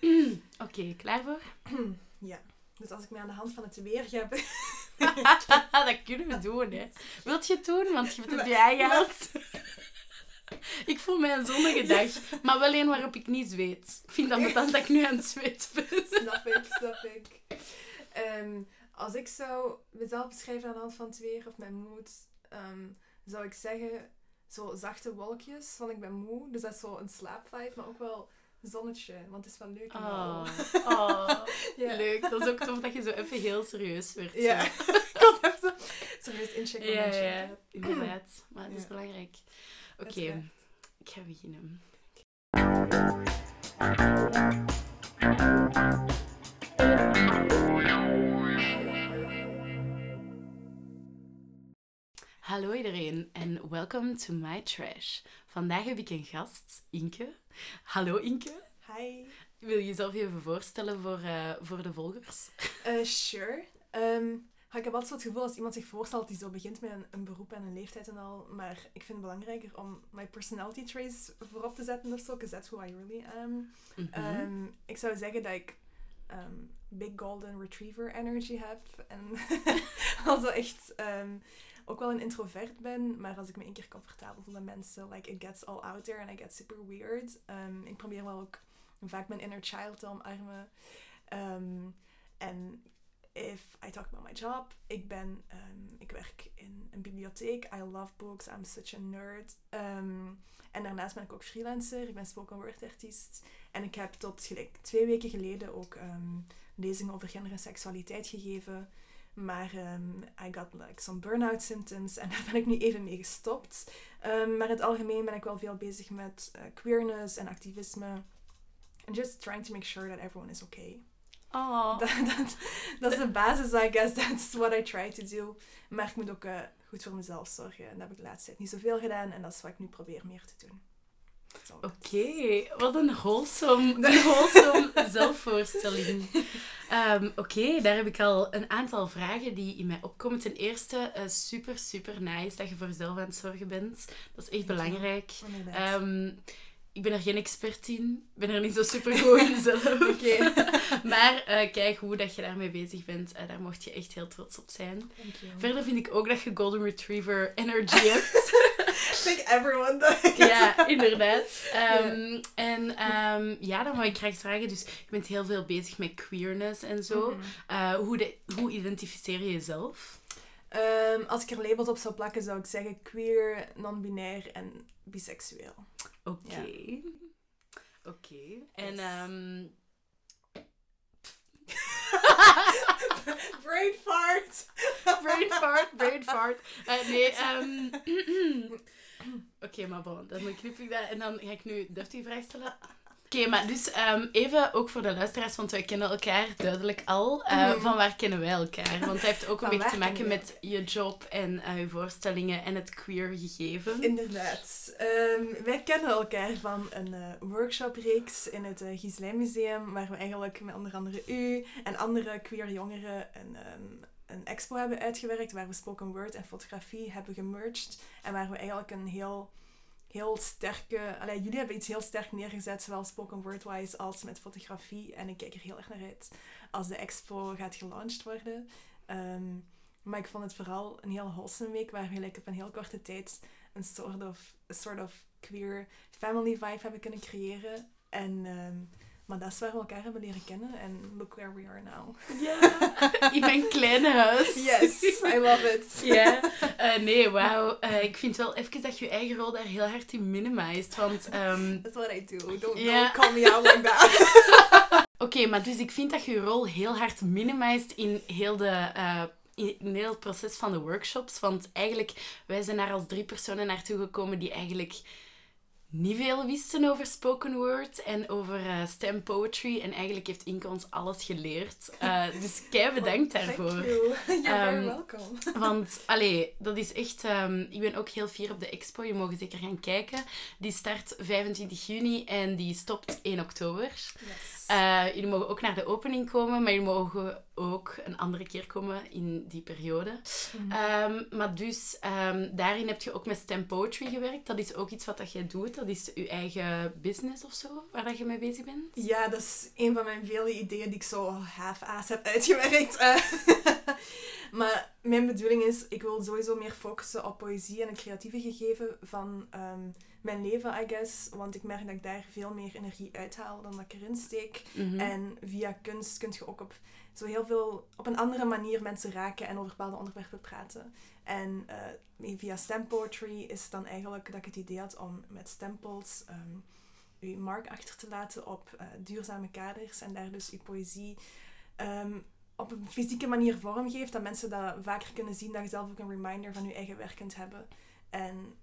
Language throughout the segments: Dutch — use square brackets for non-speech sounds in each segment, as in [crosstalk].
Ehm, [clears throat] Oké, klaar voor? [clears throat] Ja. Dus als ik me aan de hand van het weer heb... [laughs] dat kunnen we doen, hè. Wilt je het doen? Want je hebt het jij gehad. [laughs] Ik voel mij een zonnige dag, maar wel een waarop ik niet zweet. Ik vind dat betant dat ik nu aan het zweet ben. [laughs] snap ik, snap ik. Ehm, als ik zou mezelf beschrijven aan de hand van het weer of mijn moed, ehm, zou ik zeggen zo zachte wolkjes, want ik ben moe. Dus dat is zo een slaapvibe, maar ook wel zonnetje, want het is wel leuk. en Oh, oh Ja. leuk. Dat is ook tof dat je zo even heel serieus werd. Ja. [laughs] ik had even zo serieus inchecken. Ja, ja, inderdaad. Maar dat is belangrijk. Oké, ik ga beginnen. Hallo iedereen en welcome to my trash. Vandaag heb ik een gast, Inke. Hallo Inke. Hi. Wil je jezelf even voorstellen voor, eh, voor de volgers? Eh, sure. Ehm, ik heb altijd zo het gevoel als iemand zich voorstelt hij zo begint met een, een beroep en een leeftijd en al. Maar ik vind het belangrijker om my personality traits voorop te zetten of zo, because that's who I really am. Mhm. Ehm, ik zou zeggen dat ik ehm, big golden retriever energy heb. En [laughs] also echt ook wel een introvert ben. Maar als ik me één keer comfortabel voel met mensen, like it gets all out there and I get super weird. Ehm, ik probeer wel ook vaak mijn inner child te omarmen. Ehm, en if I talk about my job, ik ben, ehm, ik werk in een bibliotheek. I love books. I'm such a nerd. En daarnaast ben ik ook freelancer. Ik ben spoken word artiest. En ik heb tot gelijk twee weken geleden ook lezingen over gender en seksualiteit gegeven. Maar ehm, I got like some burn-out symptoms en [laughs] daar ben ik nu even mee gestopt. Ehm, maar in het algemeen ben ik wel veel bezig met eh, queerness en activisme. And just trying to make sure that everyone is okay. Oh. [laughs] Dat, dat, dat is de basis, I guess. That's what I try to do. Maar ik moet ook eh, goed voor mezelf zorgen. En dat heb ik de laatste tijd niet zoveel gedaan. En dat is wat ik nu probeer meer te doen. Oké, wat een wholesome, een wholesome [laughs] zelfvoorstelling. Ehm, Oké, daar heb ik al een aantal vragen die in mij opkomen. Ten eerste, eh, super, super nice dat je voor jezelf aan het zorgen bent. Dat is echt belangrijk. Ehm, ik ben er geen expert in. Ik ben er niet zo super goed in [laughs] zelf. Oké. [laughs] maar eh, kijk hoe dat je daarmee bezig bent. Eh, daar mocht je echt heel trots op zijn. Verder vind ik ook dat je Golden Retriever energy hebt. [laughs] [laughs] I think everyone does. ja, inderdaad. [laughs] Ehm, En ehm, ja, dan wou ik graag vragen. Dus je bent heel veel bezig met queerness en zo. Mhm. Eh, hoe, de, hoe identificeer je jezelf? Ehm, als ik er labels op zou plakken, zou ik zeggen queer, non-binair en biseksueel. Oké. Oké. En Yes. [laughs] [laughs] Brain fart! [laughs] brain fart, brain fart. Eh, nee, ehm, [clears throat] [clears throat] Oké, maar bon, dan knip ik dat en dan ga ik nu deftig vraag stellen. Oké, maar dus ehm, even ook voor de luisteraars, want wij kennen elkaar duidelijk al. Eh, Mhm. Van waar kennen wij elkaar? Want het heeft ook een beetje te maken met je job en eh, je voorstellingen en het queer gegeven. Inderdaad. Ehm, wij kennen elkaar van een eh, workshopreeks in het uh, Gislijn Museum, waar we eigenlijk met onder andere u en andere queer jongeren een, ehm, een expo hebben uitgewerkt, waar we spoken word en fotografie hebben gemerged en waar we eigenlijk een heel, heel sterke... Jullie hebben iets heel sterk neergezet, zowel spoken word-wise als met fotografie. En ik kijk er heel erg naar uit als de expo gaat gelanceerd worden. Ehm, maar ik vond het vooral een heel wholesome week, waar we op een heel korte tijd een soort of, een soort of queer family vibe hebben kunnen creëren. En, ehm, maar dat is waar we elkaar hebben leren kennen. En look where we are now. Ja, in mijn kleine huis. Yes, I love it. Ja, eh, nee, wauw. Eh, ik vind wel even dat je eigen rol daar heel hard in minimized. Want, ehm, That's what I do. Don't, don't call me out like that. [laughs] oké, maar dus ik vind dat je je rol heel hard minimized in heel de... eh, in in heel het proces van de workshops. Want eigenlijk, wij zijn daar als drie personen naartoe gekomen die eigenlijk niet veel wisten over spoken word en over eh, stem poetry. En eigenlijk heeft Inke ons alles geleerd. Eh, dus kei bedankt daarvoor. Very [laughs] Ehm, welcome. [laughs] Want, allee, dat is echt... ehm, ik ben ook heel fier op de expo. Je mag zeker gaan kijken. Die start 25 juni en die stopt 1 oktober. Yes. Eh, jullie mogen ook naar de opening komen, maar jullie mogen ook een andere keer komen in die periode. Mhm. Ehm, maar dus, ehm, daarin heb je ook met Stem Poetry gewerkt. Dat is ook iets wat dat jij doet. Dat is je eigen business of zo, waar dat je mee bezig bent. Ja, dat is een van mijn vele ideeën die ik zo half-ass heb uitgewerkt. [laughs] Eh, maar mijn bedoeling is, ik wil sowieso meer focussen op poëzie en het creatieve gegeven van ehm, mijn leven, I guess. Want ik merk dat ik daar veel meer energie uithaal dan dat ik erin steek. Mhm. En via kunst kun je ook op zo heel veel, op een andere manier mensen raken en over bepaalde onderwerpen praten. En eh, via stem poetry is het dan eigenlijk dat ik het idee had om met stempels um, uw mark achter te laten op eh, duurzame kaders en daar dus uw poëzie ehm, op een fysieke manier vormgeeft, dat mensen dat vaker kunnen zien, dat je zelf ook een reminder van je eigen werk kunt hebben. En,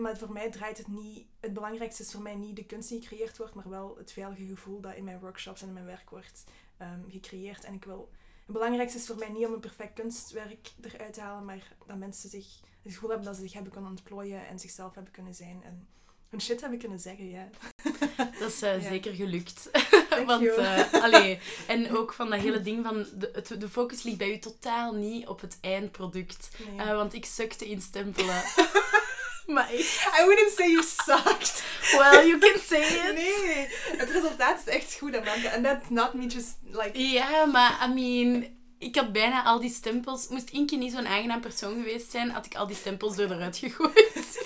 maar voor mij draait het niet, het belangrijkste is voor mij niet de kunst die gecreëerd wordt, maar wel het veilige gevoel dat in mijn workshops en in mijn werk wordt um, gecreëerd. En ik wil, het belangrijkste is voor mij niet om een perfect kunstwerk eruit te halen, maar dat mensen zich het gevoel hebben dat ze zich hebben kunnen ontplooien en zichzelf hebben kunnen zijn. En hun shit hebben kunnen zeggen, ja. [laughs] Dat is uh, Ja. zeker gelukt. [laughs] Want, eh, allee, en ook van dat hele ding van, de, het, de focus ligt bij u totaal niet op het eindproduct. Nee. Eh, want ik sukte in stempelen. [laughs] maar ik, I wouldn't say you sucked. well, you can say [laughs] it. Nee, het resultaat is echt goed, Amanda. And that's not me just like... Ja, maar I mean, ik had bijna al die stempels. Moest Inke niet zo'n aangenaam persoon geweest zijn, had ik al die stempels er eruit gegooid. [laughs]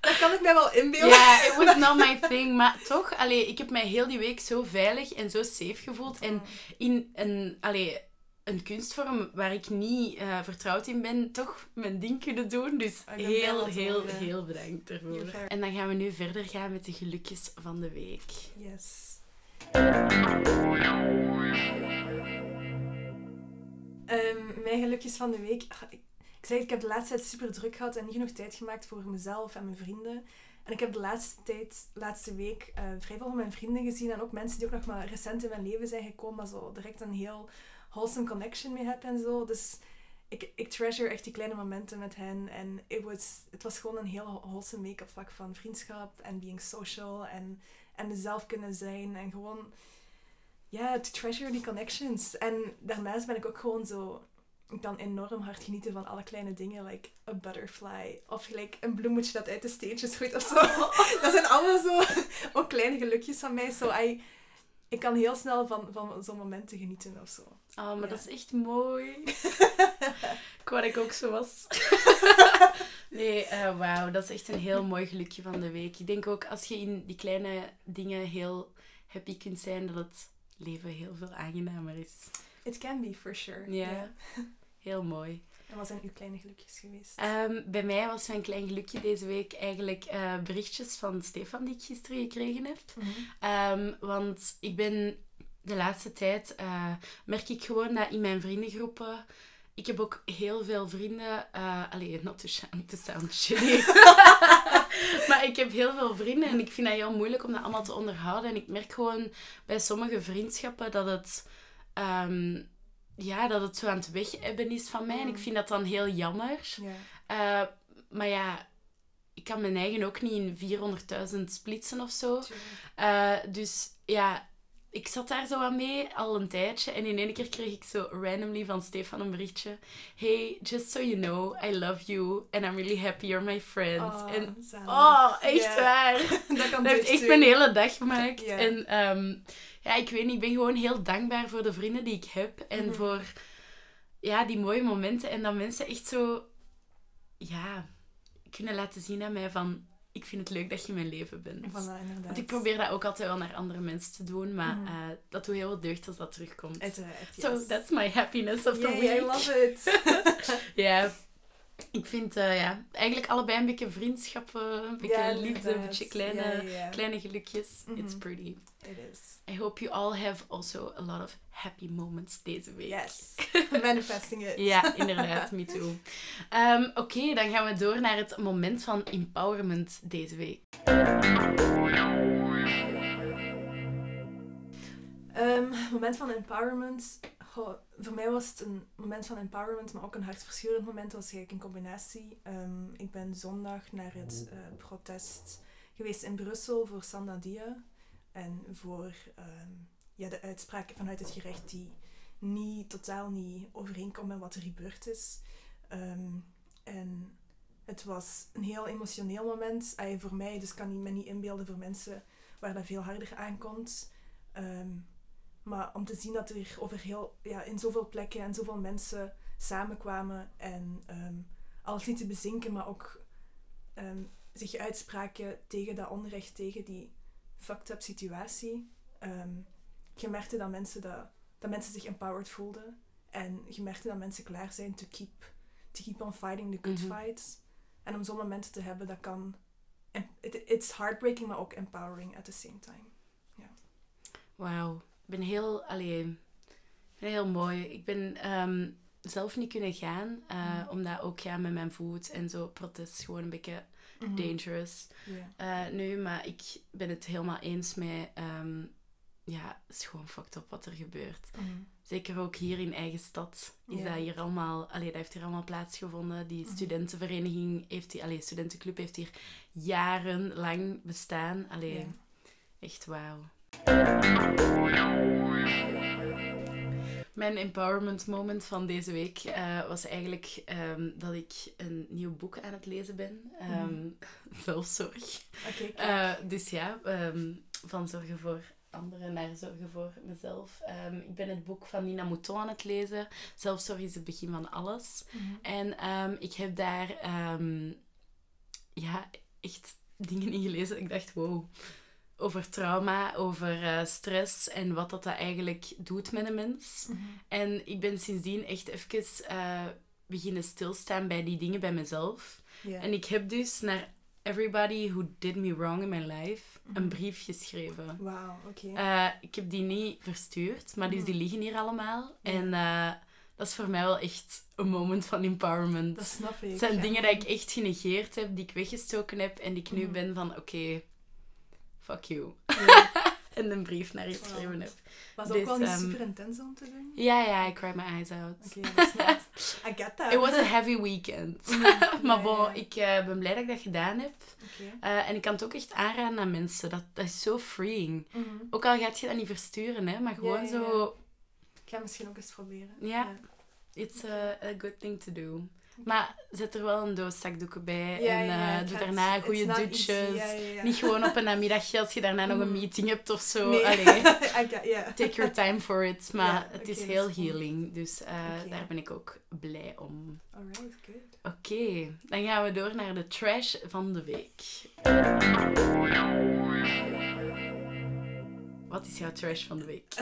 Dat kan ik mij wel inbeelden. Ja, it was not my thing. Maar toch, allee, ik heb mij heel die week zo veilig en zo safe gevoeld. En in een, allee, een kunstvorm waar ik niet eh, vertrouwd in ben, toch mijn ding kunnen doen. Dus blij heel, heel, horen. heel bedankt very- En dan gaan we nu verder gaan met de gelukjes van de week. Yes. Ehm, mijn gelukjes van de week. Ach, Ik, ik zei, ik heb de laatste tijd super druk gehad en niet genoeg tijd gemaakt voor mezelf en mijn vrienden. En ik heb de laatste tijd, laatste week, eh, vrij veel van mijn vrienden gezien. En ook mensen die ook nog maar recent in mijn leven zijn gekomen, maar zo direct een heel wholesome connection mee heb en zo. Dus ik, ik treasure echt die kleine momenten met hen. En it was, het was gewoon een heel wholesome op vlak van vriendschap en being social. En, en mezelf kunnen zijn. En gewoon, ja, to treasure die connections. En daarnaast ben ik ook gewoon zo... Ik kan enorm hard genieten van alle kleine dingen, like a butterfly. Of gelijk een bloemetje dat uit de steentjes groeit of zo. [laughs] Dat zijn allemaal zo ook kleine gelukjes van mij. So I, ik kan heel snel van, van zo'n momenten genieten of zo. Oh, maar Ja. dat is echt mooi. [laughs] ik wou dat ik ook zo was. [laughs] nee, eh, wauw, dat is echt een heel mooi gelukje van de week. Ik denk ook als je in die kleine dingen heel happy kunt zijn, dat het leven heel veel aangenamer is. It can be, for sure. Ja. Heel mooi. En wat zijn uw kleine gelukjes geweest? Ehm, bij mij was mijn klein gelukje deze week eigenlijk eh, berichtjes van Stefan die ik gisteren gekregen heb. Mhm. Ehm, want ik ben de laatste tijd, eh, merk ik gewoon dat in mijn vriendengroepen, ik heb ook heel veel vrienden, eh allee, not to, [laughs] sound shitty, [laughs] maar ik heb heel veel vrienden en ik vind dat heel moeilijk om dat allemaal te onderhouden. En ik merk gewoon bij sommige vriendschappen dat het, ehm, ja, dat het zo aan het wegebben is van mij. En ik vind dat dan heel jammer. Ja. Eh, maar ja, ik kan mijn eigen ook niet in 400.000 splitsen of zo. dus ja, ik zat daar zo aan mee al een tijdje. En in één keer kreeg ik zo randomly van Stefan een berichtje. Hey, just so you know, I love you. And I'm really happy you're my friend. Oh, en zalig. oh, echt waar. [laughs] Dat kan Dat heeft dus echt mijn hele dag gemaakt. En ehm, ja, ik weet niet, ik ben gewoon heel dankbaar voor de vrienden die ik heb. En Mhm. voor ja, die mooie momenten. En dat mensen echt zo, ja, kunnen laten zien aan mij van... Ik vind het leuk dat je in mijn leven bent. Voilà. Want ik probeer dat ook altijd wel naar andere mensen te doen. Maar eh, dat doet heel veel deugd als dat terugkomt. Uiteraard, So, that's my happiness of the Yay, week. I love it. [laughs] [laughs] Ja. Ik vind eh, ja, eigenlijk allebei een beetje vriendschappen, een beetje Ja, liefde, een beetje kleine, Ja, ja, ja. kleine gelukjes. It's Mhm. pretty. It is. I hope you all have also a lot of happy moments deze week. Yes. [laughs] Manifesting it. Ja, [laughs] inderdaad, me too. Ehm, Oké, dan gaan we door naar het moment van empowerment deze week. Ehm, moment van empowerment. Voor mij was het een moment van empowerment, maar ook een hartverscheurend moment. Dat was eigenlijk een combinatie. Ehm, ik ben zondag naar het eh, protest geweest in Brussel voor Sandadia. En voor ehm, ja, de uitspraken vanuit het gerecht die niet, totaal niet overeenkomen met wat er gebeurd is. Ehm, en het was een heel emotioneel moment ay, voor mij, dus kan ik me niet inbeelden voor mensen waar dat veel harder aankomt. Maar om te zien dat er over heel, ja, in zoveel plekken en zoveel mensen samenkwamen en um, alles niet te bezinken, maar ook um, zich uitspraken tegen dat onrecht, tegen die fucked up situatie. Um, je merkte dat mensen, dat, dat mensen zich empowered voelden. En je merkte dat mensen klaar zijn to keep, to keep on fighting the good mm-hmm. fights. En om zo'n momenten te hebben, dat kan... It, it's heartbreaking, maar ook empowering at the same time. Ja. Wauw. Ik ben heel... alleen ben heel mooi. Ik ben um, zelf niet kunnen gaan. Uh, mm. Omdat ook ja, met mijn voet en zo protest gewoon een beetje mm-hmm. dangerous. Yeah. Uh, nu, maar ik ben het helemaal eens met... Um, ja, het is gewoon fucked up wat er gebeurt. Mm. Zeker ook hier in eigen stad is dat hier allemaal, allee, dat heeft hier allemaal plaatsgevonden. Die mm. studentenvereniging heeft die, allee, studentenclub heeft hier jarenlang bestaan. Allee, echt wauw. Mijn empowerment moment van deze week uh, was eigenlijk um, dat ik een nieuw boek aan het lezen ben. Um, [laughs] Zelfzorg. Okay, uh, dus ja, um, van zorgen voor anderen naar zorgen voor mezelf. Um, ik ben het boek van Nina Mouton aan het lezen. Zelfzorg is het begin van alles. Mm -hmm. En um, ik heb daar um, ja, echt dingen in gelezen. Ik dacht, wow. Over trauma, over uh, stress en wat dat, dat eigenlijk doet met een mens. Mm -hmm. En ik ben sindsdien echt even uh, beginnen stilstaan bij die dingen bij mezelf. Yeah. En ik heb dus naar everybody who did me wrong in my life een mhm. brief geschreven. Wauw, oké. Okay. Uh, ik heb die niet verstuurd, maar dus mhm. die liggen hier allemaal. En dat is voor mij wel echt een moment van empowerment. Dat snap ik. Het zijn ja. dingen die ik echt genegeerd heb, die ik weggestoken heb en die ik nu ben van, oké, okay, fuck you. Ja. [laughs] en een brief naar je geschreven heb. Was dus, ook wel niet um, super intens om te doen? Ja, ja, I cried my eyes out. Oké, okay, dat is nice. [laughs] I get that. It was a heavy weekend. [laughs] Mm, maar bon, ik uh, ben blij dat ik dat gedaan heb. Okay. Uh, en ik kan het ook echt aanraden aan mensen. Dat, dat is zo freeing. Mm -hmm. Ook al gaat je dat niet versturen, hè, maar gewoon zo... Ik ga misschien ook eens proberen. Ja, it's a, a good thing to do. Maar zet er wel een doos zakdoeken bij. Ja, en ja, uh, doe daarna goede dutjes. Ja, Niet gewoon op een namiddagje als je daarna nog een mm. meeting hebt of zo. Nee. Allee. [laughs] yeah. Take your time for it. [laughs] Maar het okay, is heel healing. Dus uh, okay. daar ben ik ook blij om. Alright, good. Oké, dan gaan we door naar de trash van de week. Wat is jouw trash van de week?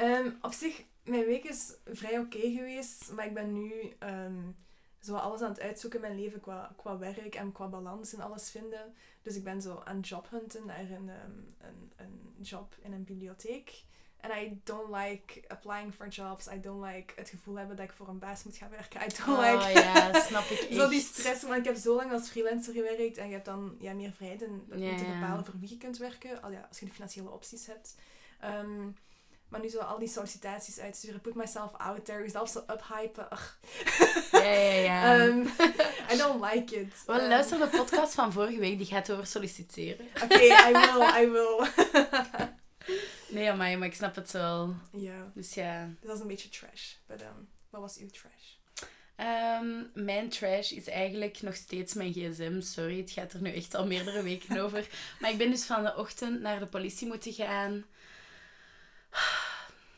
um, [laughs] op zich mijn week is vrij oké okay geweest, maar ik ben nu um, zo alles aan het uitzoeken in mijn leven qua, qua werk en qua balans en alles vinden. Dus ik ben zo aan jobhunten naar een, um, een, een job in een bibliotheek. En I don't like applying for jobs. I don't like het gevoel hebben dat ik voor een baas moet gaan werken. I don't oh, like... ja, snap ik [laughs] Zo die stress. Want ik heb zo lang als freelancer gewerkt. En je hebt dan ja, meer vrijheid en ja, te bepalen voor wie je kunt werken. Al ja, als je de financiële opties hebt. Um, maar nu zo al die sollicitaties uitsturen, put myself out there, jezelf zo uphypen. Ja, ja, ja. um, [laughs] I don't like it. Wel, um, luister de podcast van vorige week, die gaat over solliciteren. [laughs] Oké, okay, I will, I will. [laughs] nee, maar, maar ik snap het wel. Ja. Dus ja. Dat was een beetje trash. But, um, wat was uw trash? Um, mijn trash is eigenlijk nog steeds mijn gsm. Sorry, het gaat er nu echt al meerdere weken over. Maar ik ben dus van de ochtend naar de politie moeten gaan.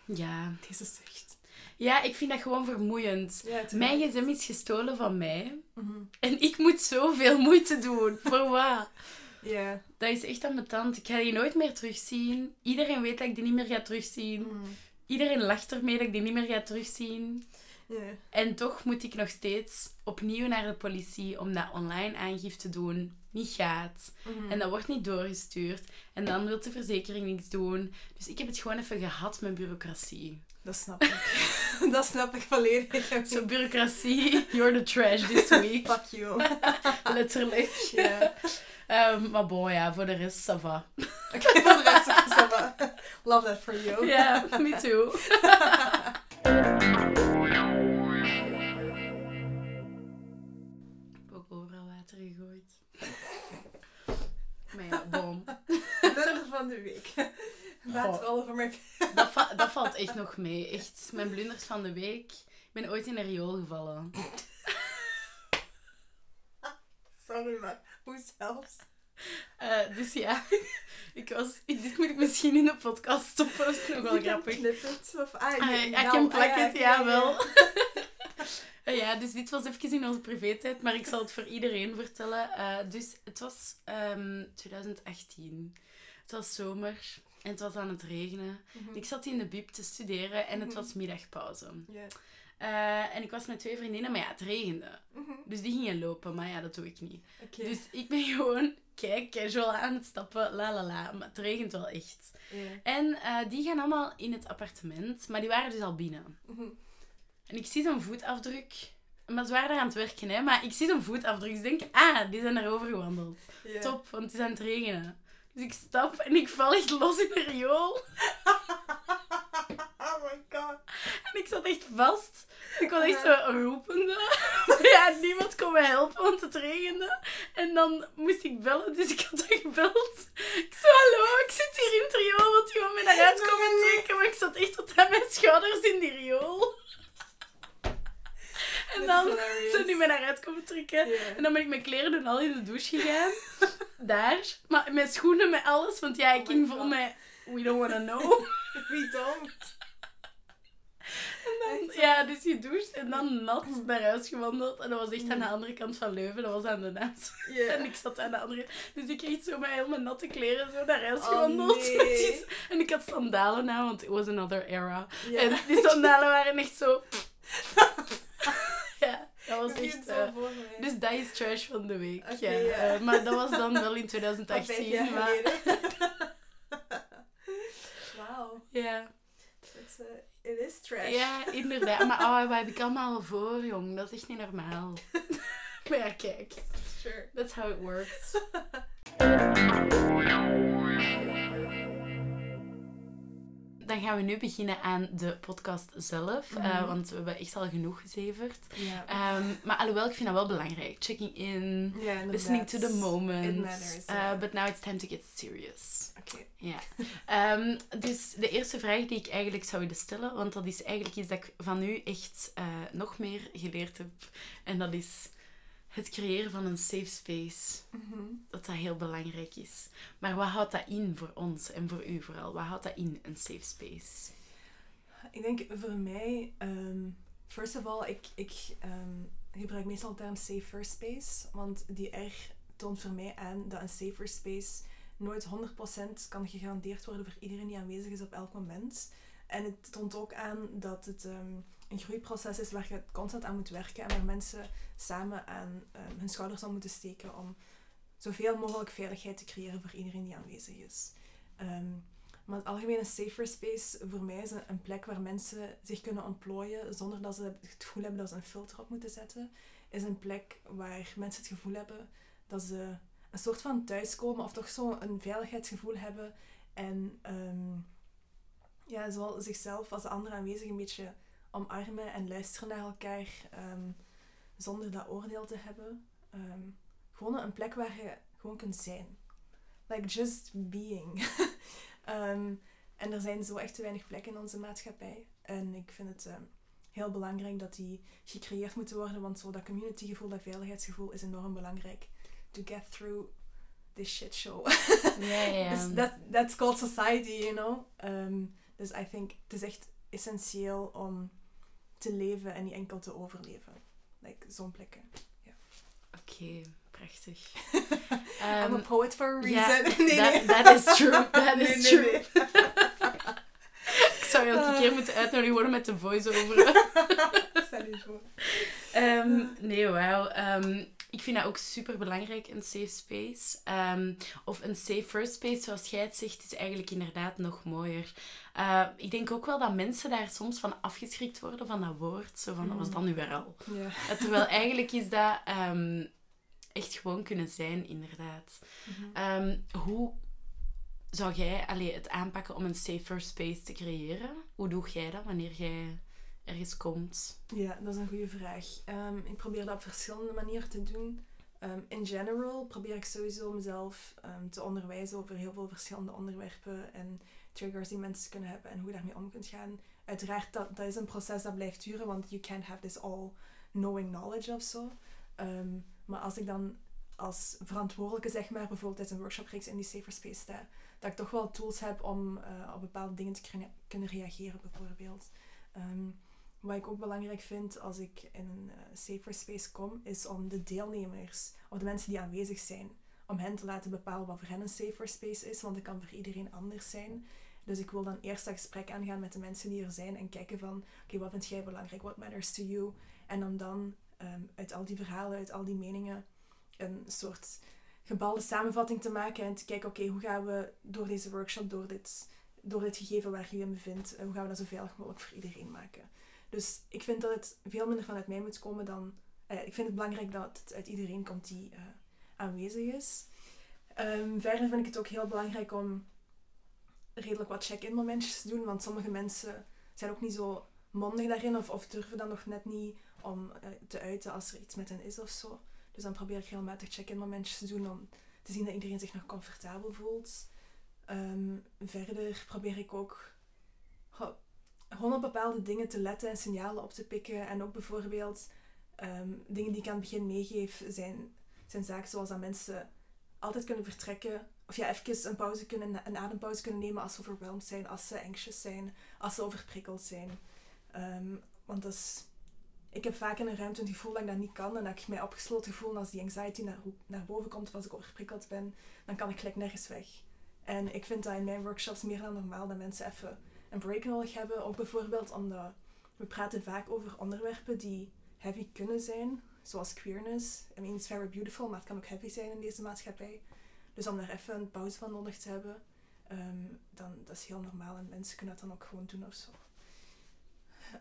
Ja. Deze zucht. Ja, ik vind dat gewoon vermoeiend. Ja, Mijn gsm is gestolen van mij. Mm -hmm. En ik moet zoveel moeite doen. Voor wat? Ja. Dat is echt aan mijn tand. Ik ga die nooit meer terugzien. Iedereen weet dat ik die niet meer ga terugzien. Mm. Iedereen lacht ermee dat ik die niet meer ga terugzien. Yeah. En toch moet ik nog steeds opnieuw naar de politie om dat online aangifte te doen. Niet gaat. Mm -hmm. En dat wordt niet doorgestuurd. En dan wil de verzekering niks doen. Dus ik heb het gewoon even gehad met bureaucratie. Dat snap ik. [laughs] dat snap ik volledig. [laughs] Zo, so, bureaucratie, you're the trash this [laughs] week. Fuck you. Letterlijk. Ja. Um, maar bon, ja, voor de rest, ça va. Oké, okay, voor de rest, ça va. Love that for you. Ja, yeah, me too. [laughs] van de week. Waterrollen voor mij. Dat, va- dat valt echt nog mee. Echt, mijn blunders van de week. Ik ben ooit in een riool gevallen. Sorry, maar hoe zelfs? Eh, dus ja, [laughs] ik was... Dit moet ik misschien in de podcast stoppen. Dat is nog wel Je kan grappig. knippen het, Of, ah, Ah, je- I nou, can ah, plak ja, it, ja, ja, ja. wel. [laughs] [laughs] Eh, ja, dus dit was even in onze privé-tijd, maar ik zal het voor iedereen vertellen. Eh, dus het was ehm, 2018. Het was zomer en het was aan het regenen. Mhm. Ik zat in de bib te studeren en het Mhm. was middagpauze. En ik was met twee vriendinnen, maar ja, het regende. Mhm. Dus die gingen lopen, maar ja, dat doe ik niet. Dus ik ben gewoon, kijk, casual aan het stappen, la la la. Maar het regent wel echt. En eh, die gaan allemaal in het appartement, maar die waren dus al binnen. Mhm. En ik zie zo'n voetafdruk. Maar ze waren daar aan het werken, hè. Maar ik zie zo'n voetafdruk. Dus ik denk, ah, die zijn daarover gewandeld. Top, want het is aan het regenen. Dus ik stap en ik val echt los in de riool. [laughs] En [laughs] ik zat echt vast. Ik was echt zo roepende. [laughs] Maar ja, niemand kon me helpen, want het regende. En dan moest ik bellen, dus ik had dan [laughs] gebeld. Ik zei, hallo, ik zit hier in het riool, want iemand me naar uit komen trekken. Maar ik zat echt tot aan mijn schouders in die riool. En dan zijn die me naar uit komen trekken. En dan ben ik mijn kleren doen al in de douche gegaan. Daar. Maar met schoenen, met alles. Want ja, ik Oh ging vol met... We don't wanna know. We don't. Ja, dus gedoucht en dan nat naar huis gewandeld. En dat was echt aan de andere kant van Leuven. Dat was aan de naad. Ja. [laughs] En ik zat aan de andere Dus ik echt zo met helemaal natte kleren zo naar huis Oh, gewandeld. nee. [laughs] Die- En ik had sandalen aan, want it was another era. En die sandalen waren echt zo... ja, dat was echt... eh, dus dat is trash van de week. Ja. ja. Eh, maar dat was dan wel in Van vijf 2018. jaar Maar. [laughs] Wauw. ja. It's, it is trash. ja, [laughs] inderdaad. Maar oh, wat heb ik allemaal voor, jong? Dat is echt niet normaal. [laughs] maar ja, kijk. Sure. That's how it works. [laughs] Dan gaan we nu beginnen aan de podcast zelf. eh, Mhm. want we hebben echt al genoeg gezeverd. Ehm, maar alhoewel, ik vind dat wel belangrijk. Checking in, listening to the It moment. matters, Uh, ja. but now it's time to get serious. Oké. Ja. Ehm, dus de eerste vraag die ik eigenlijk zou willen stellen, want dat is eigenlijk iets dat ik van u echt eh, nog meer geleerd heb. En dat is het creëren van een safe space. Mhm. Dat dat heel belangrijk is. Maar wat houdt dat in voor ons en voor u vooral? Wat houdt dat in, een safe space? Ik denk voor mij, ehm, first of all, ik, ik ehm, gebruik meestal de term safer space, want die R toont voor mij aan dat een safer space nooit 100% kan gegarandeerd worden voor iedereen die aanwezig is op elk moment. En het toont ook aan dat het ehm, een groeiproces is waar je constant aan moet werken en waar mensen samen aan ehm, hun schouders aan moeten steken om zoveel mogelijk veiligheid te creëren voor iedereen die aanwezig is. Ehm, maar het algemene safer space voor mij is een, plek waar mensen zich kunnen ontplooien zonder dat ze het gevoel hebben dat ze een filter op moeten zetten. Is een plek waar mensen het gevoel hebben dat ze een soort van thuiskomen of toch zo een veiligheidsgevoel hebben. En ehm, ja, zowel zichzelf als de andere aanwezigen een beetje omarmen en luisteren naar elkaar ehm, zonder dat oordeel te hebben. Ehm, gewoon een plek waar je gewoon kunt zijn. Like just being. [laughs] Ehm, en er zijn zo echt te weinig plekken in onze maatschappij. En ik vind het heel belangrijk dat die gecreëerd moeten worden, want zo dat communitygevoel, dat veiligheidsgevoel is enorm belangrijk. To get through this shit show. Ja. [laughs] Dus that, that's called society, you know. Dus I think het is echt essentieel om te leven en niet enkel te overleven. Like zo'n plekken. Oké, prachtig. [laughs] I'm Ehm, a poet for a reason. [laughs] nee, that- nee. that is true, [laughs] that is Nee, true. Ik zou je elke keer moeten uitnodigen worden met de voice-over. Stel je voor. Ehm, nee, wauw. Ehm, ik vind dat ook super belangrijk, een safe space. Ehm, of een safe first space, zoals jij het zegt, is eigenlijk inderdaad nog mooier. Eh, ik denk ook wel dat mensen daar soms van afgeschrikt worden, van dat woord. Zo van, dat was dan nu weer al. Ja. Eh, Terwijl [laughs] eigenlijk is dat ehm, echt gewoon kunnen zijn, inderdaad. Mhm. Ehm, hoe zou jij allee, het aanpakken om een safer space te creëren? Hoe doe jij dat wanneer jij ergens komt? Ja, dat is een goede vraag. Ehm, ik probeer dat op verschillende manieren te doen. Ehm, in general probeer ik sowieso mezelf ehm, te onderwijzen over heel veel verschillende onderwerpen en triggers die mensen kunnen hebben en hoe je daarmee om kunt gaan. Uiteraard, dat, dat is een proces dat blijft duren, want you can't have this all-knowing knowledge of zo. Maar als ik dan als verantwoordelijke, zeg maar, bijvoorbeeld tijdens een workshop in die safer space sta, dat ik toch wel tools heb om uh, op bepaalde dingen te kunnen reageren, bijvoorbeeld. Wat ik ook belangrijk vind als ik in een uh, safer space kom, is om de deelnemers, of de mensen die aanwezig zijn, om hen te laten bepalen wat voor hen een safer space is, want het kan voor iedereen anders zijn. Dus ik wil dan eerst dat gesprek aangaan met de mensen die er zijn en kijken van, oké, wat vind jij belangrijk? What matters to you? En om dan um, uit al die verhalen, uit al die meningen, een soort gebalde samenvatting te maken en te kijken, oké, hoe gaan we door deze workshop, door dit, door dit gegeven waar je in bevindt, hoe gaan we dat zo veilig mogelijk voor iedereen maken? Dus ik vind dat het veel minder vanuit mij moet komen dan... Eh, ik vind het belangrijk dat het uit iedereen komt die uh, aanwezig is. Um, verder vind ik het ook heel belangrijk om redelijk wat check-in momentjes te doen, want sommige mensen zijn ook niet zo mondig daarin of, of durven dan nog net niet om uh, te uiten als er iets met hen is of zo. Dus dan probeer ik regelmatig check-in momentjes te doen om te zien dat iedereen zich nog comfortabel voelt. Um, verder probeer ik ook gewoon op bepaalde dingen te letten en signalen op te pikken. En ook bijvoorbeeld um, dingen die ik aan het begin meegeef, zijn, zijn zaken zoals dat mensen altijd kunnen vertrekken. Of ja, even een pauze kunnen, een adempauze kunnen nemen als ze overweldigd zijn, als ze anxious zijn, als ze overprikkeld zijn. Um, want dat ik heb vaak in een ruimte het gevoel dat ik dat niet kan en dat ik mij opgesloten voel. En als die anxiety naar, naar boven komt of als ik overprikkeld ben, dan kan ik gelijk nergens weg. En ik vind dat in mijn workshops meer dan normaal dat mensen even een break nodig hebben. Ook bijvoorbeeld omdat we praten vaak over onderwerpen die heavy kunnen zijn, zoals queerness. I mean, it's very beautiful, maar het kan ook heavy zijn in deze maatschappij. Dus om daar even een pauze van nodig te hebben, um, dan dat is heel normaal en mensen kunnen dat dan ook gewoon doen of zo.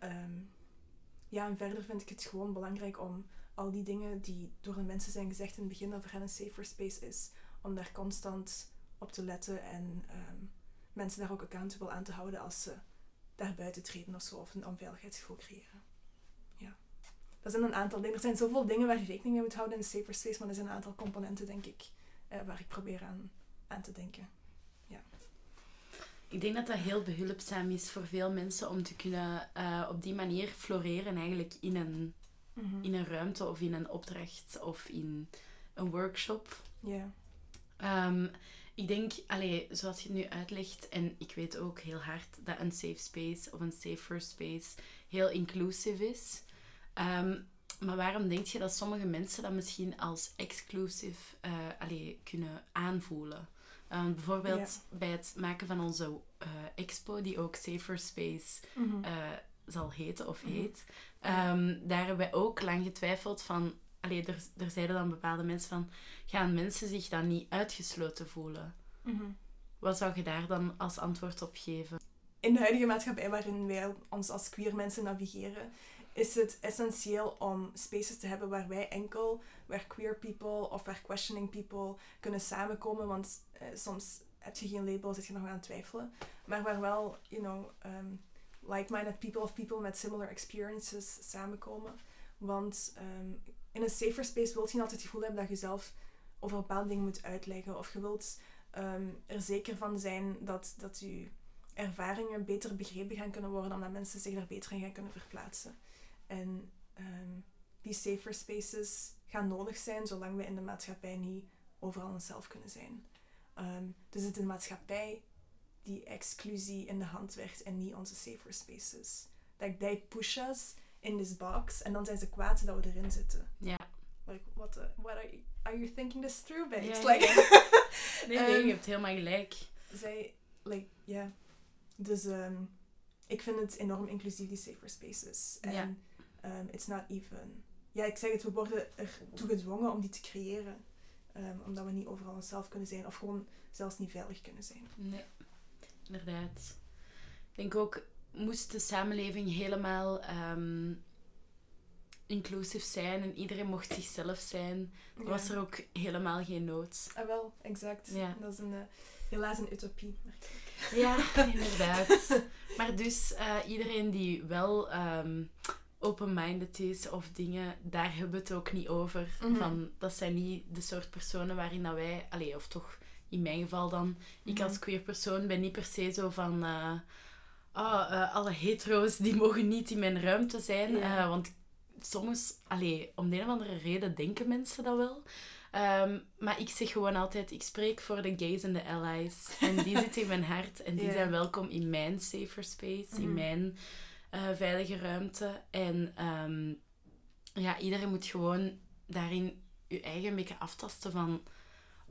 Um, ja, en verder vind ik het gewoon belangrijk om al die dingen die door de mensen zijn gezegd in het begin dat voor een safer space is, om daar constant op te letten en um, mensen daar ook accountable aan te houden als ze daar buiten treden of zo, of een onveiligheidsgevoel creëren. Ja. Dat zijn een aantal dingen. Er zijn zoveel dingen waar je rekening mee moet houden in safer space, maar er zijn een aantal componenten, denk ik, eh, waar ik probeer aan, aan te denken. Ja. Ik denk dat dat heel behulpzaam is voor veel mensen om te kunnen uh, op die manier floreren eigenlijk in een, mm-hmm. in een ruimte of in een opdracht of in een workshop. Ja. Yeah. Um, ik denk, allee, zoals je het nu uitlegt, en ik weet ook heel hard dat een safe space of een safer space heel inclusief is. Um, maar waarom denk je dat sommige mensen dat misschien als exclusief uh, allee, kunnen aanvoelen? Um, bijvoorbeeld bij het maken van onze uh, expo, die ook Safer Space mm zal heten of mhm. heet. um, daar hebben wij ook lang getwijfeld van... Allee, er, er zeiden dan bepaalde mensen van... Gaan mensen zich dan niet uitgesloten voelen? Mm Wat zou je daar dan als antwoord op geven? In de huidige maatschappij waarin wij ons als queer mensen navigeren, is het essentieel om spaces te hebben waar wij enkel, waar queer people of waar questioning people kunnen samenkomen. Want uh, soms heb je geen label, zit je nog aan het twijfelen. Maar waar wel, you know, um, like-minded people of people met similar experiences samenkomen. Want um, in een safer space wil je niet altijd het gevoel hebben dat je zelf over bepaalde dingen moet uitleggen. Of je wilt um, er zeker van zijn dat, dat je ervaringen beter begrepen gaan kunnen worden, omdat mensen zich daar beter in gaan kunnen verplaatsen. En um, die safer spaces gaan nodig zijn zolang we in de maatschappij niet overal onszelf kunnen zijn. Um, dus het is de maatschappij die exclusie in de hand werkt en niet onze safer spaces. Dat they push us in this box en dan zijn ze kwaad dat we erin zitten. Ja. Like, what, the, what are, you, are you thinking this through, babes? Yeah, like, yeah. [laughs] nee, nee, um, je hebt helemaal gelijk. Zij, like, ja. Yeah. Dus um, ik vind het enorm inclusief, die safer spaces. En ja. um, it's not even... Ja, ik zeg het, we worden ertoe gedwongen om die te creëren. Omdat we niet overal onszelf kunnen zijn. Of gewoon zelfs niet veilig kunnen zijn. Nee, inderdaad. Ik denk ook, moest de samenleving helemaal um, inclusief zijn en iedereen mocht zichzelf zijn, dan was er ook helemaal geen nood. Ah, wel, exact. Ja. Dat is een, uh, helaas een utopie. Ja, [laughs] inderdaad. maar dus uh, iedereen die wel um, open-minded is of dingen, daar hebben we het ook niet over. Mhm. van, dat zijn niet de soort personen waarin dat wij, allee, of toch in mijn geval dan. Ik als queer persoon ben niet per se zo van... eh, oh, alle hetero's die mogen niet in mijn ruimte zijn. Ja. Eh, want soms, allee, om de een of andere reden denken mensen dat wel. Ehm, maar ik zeg gewoon altijd, ik spreek voor de gays en de allies. En die zitten in mijn hart. En die Ja. zijn welkom in mijn safer space, in Mhm. mijn eh, veilige ruimte. En ehm, ja, iedereen moet gewoon daarin je eigen een beetje aftasten van...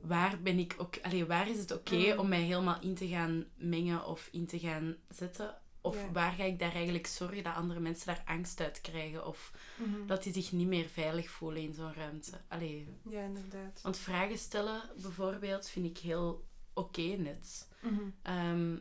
Waar ben ik ook... Allee, waar is het oké Mhm. om mij helemaal in te gaan mengen of in te gaan zetten? Of Ja. waar ga ik daar eigenlijk zorgen dat andere mensen daar angst uit krijgen? Of Mhm. dat die zich niet meer veilig voelen in zo'n ruimte. Allee, Ja, inderdaad. want vragen stellen bijvoorbeeld vind ik heel oké net. Mhm. Ehm,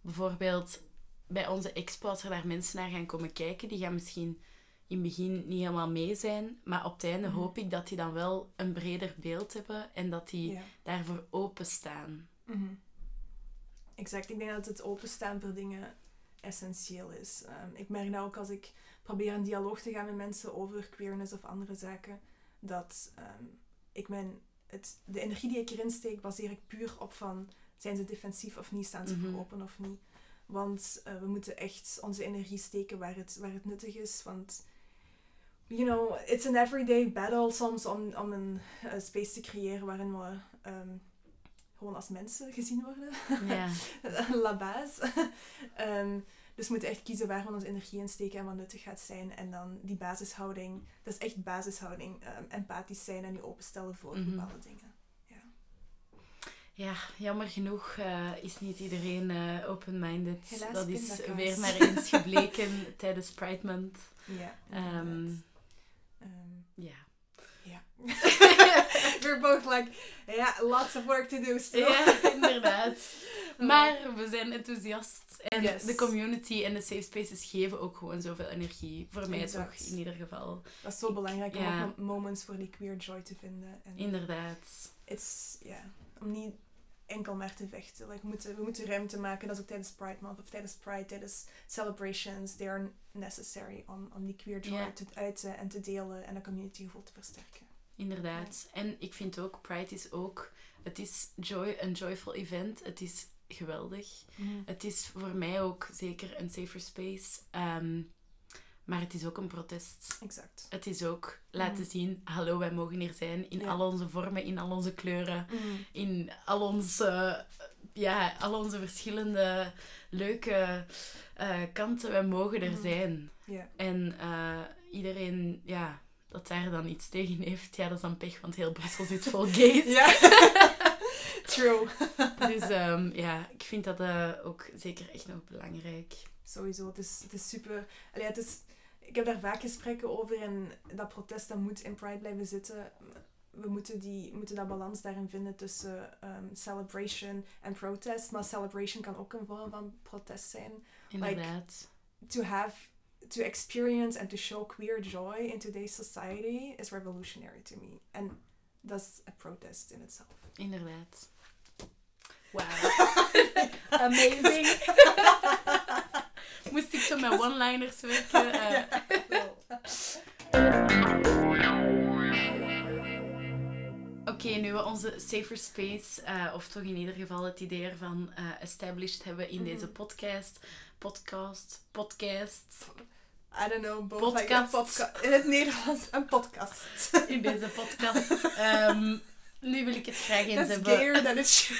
bijvoorbeeld bij onze expo, als er daar mensen naar gaan komen kijken, die gaan misschien in het begin niet helemaal mee zijn, maar op het einde Mhm. hoop ik dat die dan wel een breder beeld hebben en dat die Ja. daarvoor openstaan. Mhm. Exact. Ik denk dat het openstaan voor dingen essentieel is. Ehm, ik merk dat ook als ik probeer een dialoog te gaan met mensen over queerness of andere zaken, dat ehm, ik mijn, het, de energie die ik erin steek, baseer ik puur op van zijn ze defensief of niet, staan ze Mhm. voor open of niet. Want eh, we moeten echt onze energie steken waar het, waar het nuttig is. Want, you know, it's an everyday battle soms om, om een eh, space te creëren waarin we ehm, gewoon als mensen gezien worden. Ja, [laughs] La base. Ehm, dus we moeten echt kiezen waar we onze energie in steken en wat nuttig gaat zijn. En dan die basishouding, dat is echt basishouding. ehm, empathisch zijn en je openstellen voor Mhm. bepaalde dingen. ja jammer genoeg eh, is niet iedereen eh, open-minded. Dat is weer maar eens gebleken [laughs] tijdens Pride Month. Ja. Ehm, ja. ja. We're both like, ja, lots of work to do still. Ja, inderdaad. [laughs] Maar we zijn enthousiast. En Yes. de community en de safe spaces geven ook gewoon zoveel energie. Voor mij Exact. toch, in ieder geval. Dat is zo belangrijk om Ja. moments voor die queer joy te vinden. En Inderdaad. it's, ja, om niet enkel maar te vechten. Like, we, moeten, we moeten ruimte maken. Dat is ook tijdens Pride Month of tijdens Pride, tijdens celebrations. They are necessary om, om die queer joy Ja. te uiten en te delen en een communitygevoel te versterken. Inderdaad. En ik vind ook, Pride is ook... Het is joy, een joyful event. Het is geweldig. Het is voor mij ook zeker een safer space. Ehm, maar het is ook een protest. Exact. Het is ook laten Mhm. zien, hallo, wij mogen hier zijn. In Ja. al onze vormen, in al onze kleuren. in al onze, ja, al onze verschillende leuke eh, kanten. Wij mogen er Mhm. zijn. Ja. En eh, iedereen, ja, dat daar dan iets tegen heeft, ja, dat is dan pech, want heel Brussel zit vol [laughs] gays. Ja. [laughs] True. Dus ehm, ja, ik vind dat eh, ook zeker echt nog belangrijk. Sowieso. Het is, het is super... Allee, het is, ik heb daar vaak gesprekken over en dat protest dat moet in Pride blijven zitten. We moeten, die, moeten dat balans daarin vinden tussen ehm, celebration en protest. Maar celebration kan ook een vorm van protest zijn. Inderdaad. To have, to experience and to show queer joy in today's society is revolutionary to me. En dat is a protest in itself. Inderdaad. Wauw. [laughs] Amazing. [laughs] Moest ik zo met one-liners werken? [laughs] eh. Oké, nu we onze safer space, eh, of toch in ieder geval het idee ervan eh, established hebben in Mhm. deze podcast. Podcast, podcast. I don't know, Podcast. like a podca- in het Nederlands een podcast. [laughs] In deze podcast. Ehm, nu wil ik het graag eens That's hebben. gayer than it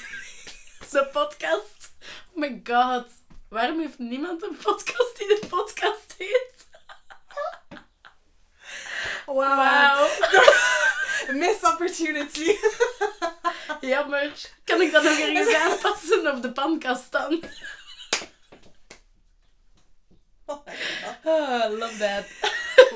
Zo'n [laughs] podcast. Oh my god. Waarom heeft niemand een podcast die de podcast heet? Wow. Wauw. [laughs] Missed opportunity. [laughs] Jammer. Kan ik dat nog ergens [laughs] aanpassen op de pankast dan? Oh. Ah, love that.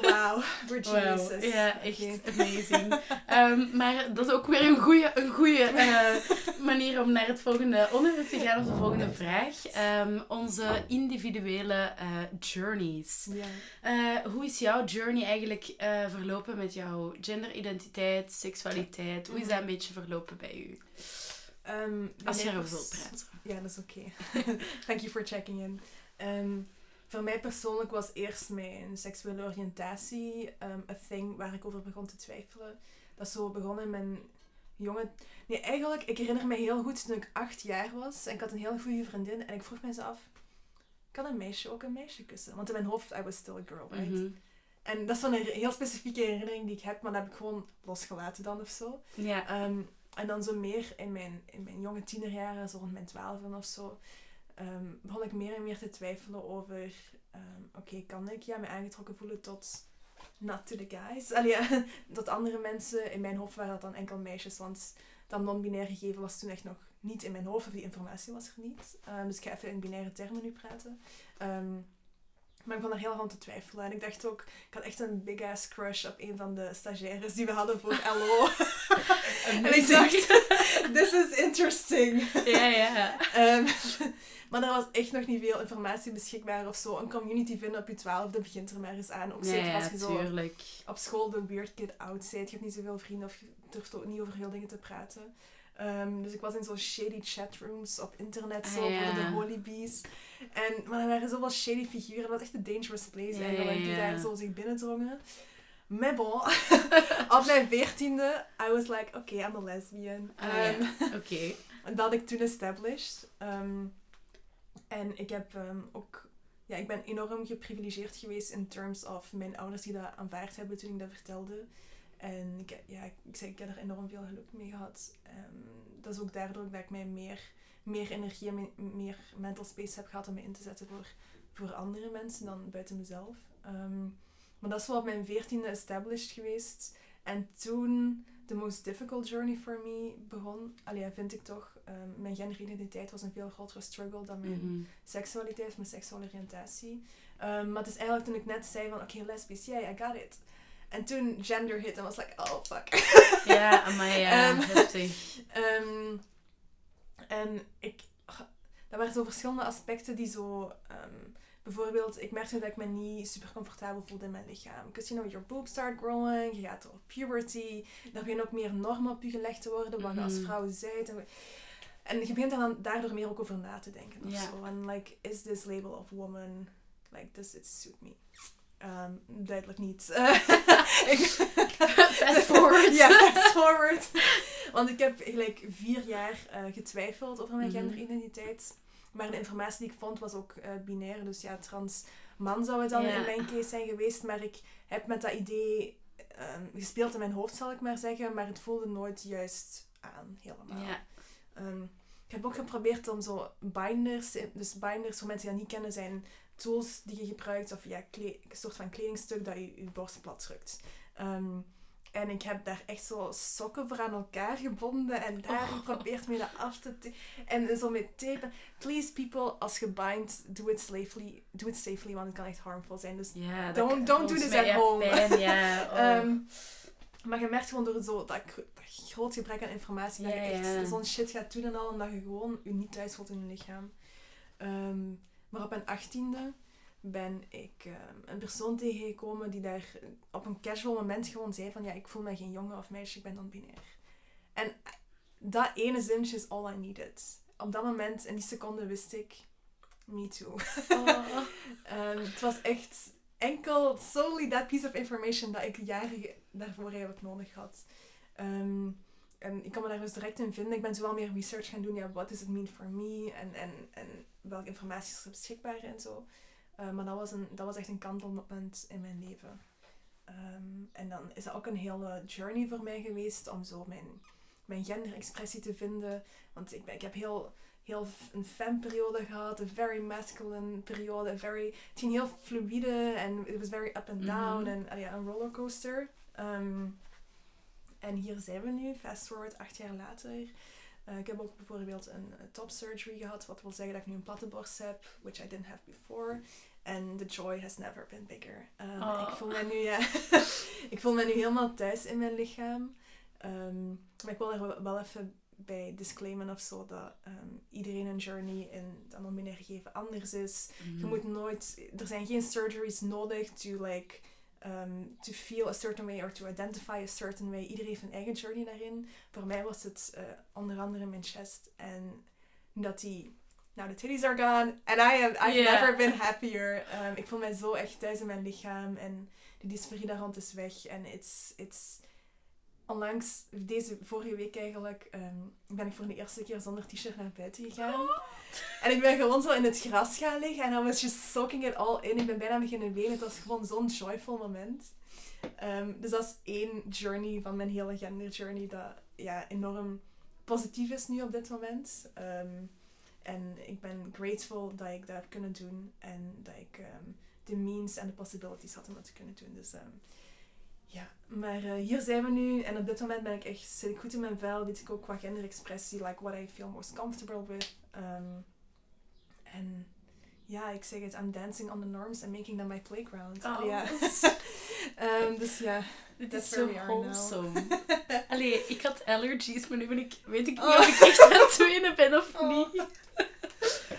Wow. Wauw. geniuses. Ja, echt amazing. Ehm, maar dat is ook weer een goede een goeie, eh, [laughs] manier om naar het volgende onderwerp te gaan, of de volgende vraag. Ehm, onze individuele eh, journeys. Eh, hoe is jouw journey eigenlijk verlopen met jouw genderidentiteit, seksualiteit? Hoe is dat een beetje verlopen bij u? Ehm, Als je erover wilt praten. Ja, dat is oké. [laughs] Thank you for checking in. Voor mij persoonlijk was eerst mijn seksuele oriëntatie ehm a thing waar ik over begon te twijfelen. Dat is zo begonnen in mijn jonge... Nee, eigenlijk, ik herinner me heel goed toen ik acht jaar was. En ik had een heel goede vriendin. En ik vroeg me af, kan een meisje ook een meisje kussen? Want in mijn hoofd, I was still a girl, right? Mhm. En dat is zo'n heel specifieke herinnering die ik heb. Maar dat heb ik gewoon losgelaten dan of zo. Ja. Ehm, en dan zo meer in mijn, in mijn jonge tienerjaren, zo rond mijn twaalfen of zo, ehm, begon ik meer en meer te twijfelen over, ehm, oké, kan ik ja, me aangetrokken voelen tot, not to the guys, [laughs] Allee, [laughs] tot andere mensen. In mijn hoofd waren dat dan enkel meisjes, want dat non-binair gegeven was toen echt nog niet in mijn hoofd, of die informatie was er niet. Ehm, dus ik ga even in binaire termen nu praten. Maar ik begon daar heel van te twijfelen. En ik dacht ook, ik had echt een big ass crush op een van de stagiaires die we hadden voor [laughs] LO. en ik dacht, [laughs] this is interesting. Ja, ja. Ehm, [laughs] maar er was echt nog niet veel informatie beschikbaar of zo. Een community vinden op je twaalfde begint er maar eens aan. Ook zeker ja, als je zo tuurlijk. op school de weird kid out bent. Je hebt niet zoveel vrienden of je durft ook niet over heel dingen te praten. Ehm, dus ik was in zo'n shady chatrooms op internet zo Ah, ja. voor de holy bees. En, maar er waren zoveel shady figuren. Dat was echt een dangerous place Ja, eigenlijk. Die daar zo zich binnendrongen. Maar bon, [laughs] op mijn veertiende, I was like, okay, I'm a lesbian. Ah. Ehm, [laughs] Oké. en [laughs] dat had ik toen established. Ehm, en ik heb ook... Ja, ik ben enorm geprivilegeerd geweest in terms of mijn ouders die dat aanvaard hebben toen ik dat vertelde. En ik, ja, ik ik heb er enorm veel geluk mee gehad. Ehm, dat is ook daardoor dat ik mij meer, meer energie en me- meer mental space heb gehad om me in te zetten voor, voor andere mensen dan buiten mezelf. Ehm, maar dat is wel op mijn veertiende established geweest. En toen the most difficult journey for me begon, allee, vind ik toch, ehm, mijn genderidentiteit was een veel grotere struggle dan mijn Mhm. seksualiteit, mijn seksuele oriëntatie. Maar het is eigenlijk toen ik net zei van, oké, lesbisch, yeah, I got it. En toen gender hit en was like, oh fuck. Ja, [laughs] maar ja, Ehm, heftig. Ehm, en ik, dat waren zo verschillende aspecten die zo, ehm, bijvoorbeeld, ik merkte dat ik me niet super comfortabel voelde in mijn lichaam. Because you know, your boobs start growing, je gaat door puberty, er beginnen ook meer normen op je gelegd te worden, wat je als Mhm. vrouw bent. En, en je begint dan daardoor meer ook over na te denken of zo. En like, is this label of woman, like, does it suit me? Ehm, duidelijk niet. [laughs] [laughs] Fast forward. ja, fast forward. Want ik heb gelijk vier jaar eh, getwijfeld over mijn Mhm. genderidentiteit. Maar de informatie die ik vond was ook eh, binair. Dus ja, trans man zou het dan in mijn case zijn geweest. Maar ik heb met dat idee ehm, gespeeld in mijn hoofd, zal ik maar zeggen. Maar het voelde nooit juist aan, helemaal. Ehm, ik heb ook geprobeerd om zo binders, dus binders voor mensen die dat niet kennen, zijn tools die je gebruikt, of ja, een soort van kledingstuk dat je je borst plat drukt. Ehm, en ik heb daar echt zo sokken voor aan elkaar gebonden en daar Oh. geprobeerd mee dat af te... En zo met tape. Please people, als je bindt, do it safely, do it safely, want het kan echt harmful zijn. Dus dat Don't- don't do this at home. Pijn. [laughs] Oh. Ehm, maar je merkt gewoon door zo dat, dat groot gebrek aan informatie dat Ja, je echt zo'n shit gaat doen en al, omdat je gewoon je niet thuis voelt in je lichaam. Ehm, maar op mijn achttiende ben ik ehm, een persoon tegengekomen die daar op een casual moment gewoon zei van ja, ik voel me geen jongen of meisje, ik ben dan binair. En dat ene zinnetje is all I needed. Op dat moment, in die seconde, wist ik, me too. Oh. [laughs] Ehm, het was echt enkel solely that piece of information dat ik jaren daarvoor eigenlijk nodig had. Ehm, en ik kan me daar dus direct in vinden. Ik ben zo wel meer research gaan doen. Ja, what does it mean for me? En, en, en welke informatie is er beschikbaar en zo. Eh, maar dat was, een, dat was echt een kantelpunt in mijn leven. Ehm, en dan is dat ook een hele journey voor mij geweest om zo mijn, mijn genderexpressie te vinden. Want ik, ben, ik heb heel, heel een femme-periode gehad, een very masculine periode, very, het ging heel fluide en it was very up and down Mhm. en ah ja, een rollercoaster. Ehm, en hier zijn we nu, fast forward acht jaar later. Eh, ik heb ook bijvoorbeeld een, eh, top surgery gehad, wat wil zeggen dat ik nu een platte borst heb, which I didn't have before. And the joy has never been bigger. Oh. Ik voel me nu, ja, [laughs] ik voel me nu helemaal thuis in mijn lichaam. Ehm, maar ik wil er wel- even bij disclaimen of zo dat ehm, iedereen een journey in dat non-binair gegeven anders is. Mhm. Je moet nooit, er zijn geen surgeries nodig to like um, to feel a certain way or to identify a certain way. Iedereen heeft een eigen journey daarin. Voor mij was het eh, onder andere mijn chest en dat die now the titties are gone and I am I've never been happier. Um, ik voel mij zo echt thuis in mijn lichaam en de dysforie daar rond is weg en it's it's onlangs, deze vorige week eigenlijk, ehm, ben ik voor de eerste keer zonder t-shirt naar buiten gegaan. En ik ben gewoon zo in het gras gaan liggen en I was just soaking it all in. Ik ben bijna beginnen wenen. Het was gewoon zo'n joyful moment. Ehm, dus dat is één journey van mijn hele gender journey dat ja, enorm positief is nu op dit moment. Ehm, en ik ben grateful dat ik dat heb kunnen doen en dat ik de means en de possibilities had om dat te kunnen doen. Dus ja, maar uh, hier zijn we nu en op dit moment ben ik echt, zit ik goed in mijn vel, weet ik ook qua genderexpressie, like what I feel most comfortable with. en ja, ik zeg het, I'm dancing on the norms and making them my playground. Oh, ja. um, [laughs] dus ja, dit is zo wholesome. [laughs] Allee, ik had allergies, maar nu ben ik, weet ik niet oh. of ik echt aan het wenen ben of oh. niet.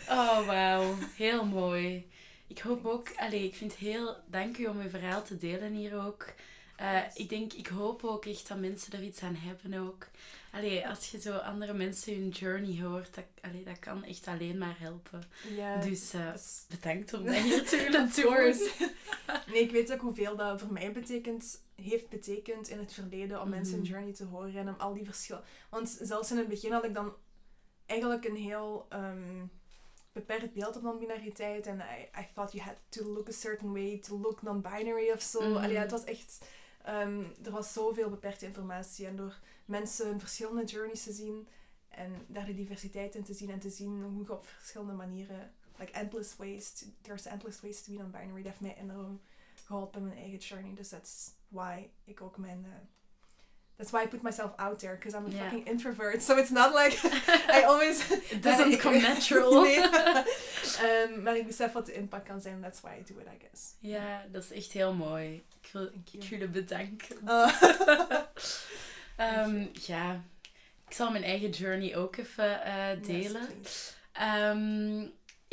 Oh, wauw. Heel mooi. Ik hoop ook, allee, ik vind het heel, dank u om uw verhaal te delen hier ook. Uh, ik denk, ik hoop ook echt dat mensen er iets aan hebben ook. Allee, als je zo andere mensen hun journey hoort, dat, allee, dat kan echt alleen maar helpen. Ja, dus uh, bedankt om [laughs] dat hier te doen. nee, ik weet ook hoeveel dat voor mij betekent, heeft betekend in het verleden om mensen hun mhm. journey te horen en om al die verschillen. Want zelfs in het begin had ik dan eigenlijk een heel um, beperkt beeld op non-binariteit. En I, I thought you had to look a certain way, to look non-binary of zo. Mm Allee, het was echt... Um, er was zoveel beperkte informatie en door mensen hun verschillende journeys te zien en daar de diversiteit in te zien en te zien hoe je op verschillende manieren, like endless ways, there's endless ways to be non-binary, dat heeft mij enorm geholpen in mijn eigen journey. Dus that's why ik ook mijn... Uh, That's why I put myself out there, because I'm a fucking introvert. So it's not like [laughs] I always... It doesn't come natural. [laughs] nee. um, [laughs] maar ik besef wat de impact kan zijn. That's why I do it, I guess. Ja, dat is echt heel mooi. Ik wil, ik je bedanken. Oh. Um, ja, ik zal mijn eigen journey ook even uh, delen.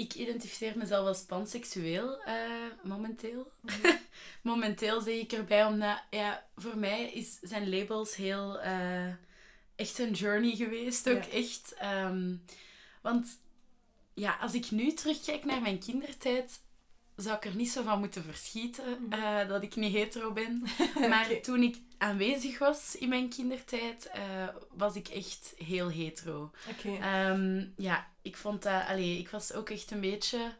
Ik identificeer mezelf als panseksueel uh, momenteel. Mhm. [laughs] momenteel zeg ik erbij, omdat ja, voor mij is, zijn labels heel uh, echt een journey geweest. Ook echt. Um, want ja, als ik nu terugkijk naar mijn kindertijd, zou ik er niet zo van moeten verschieten uh, dat ik niet hetero ben. [laughs] Maar toen ik aanwezig was in mijn kindertijd, uh, was ik echt heel hetero. Okay. Um, ja, ik vond dat... Allee, ik was ook echt een beetje...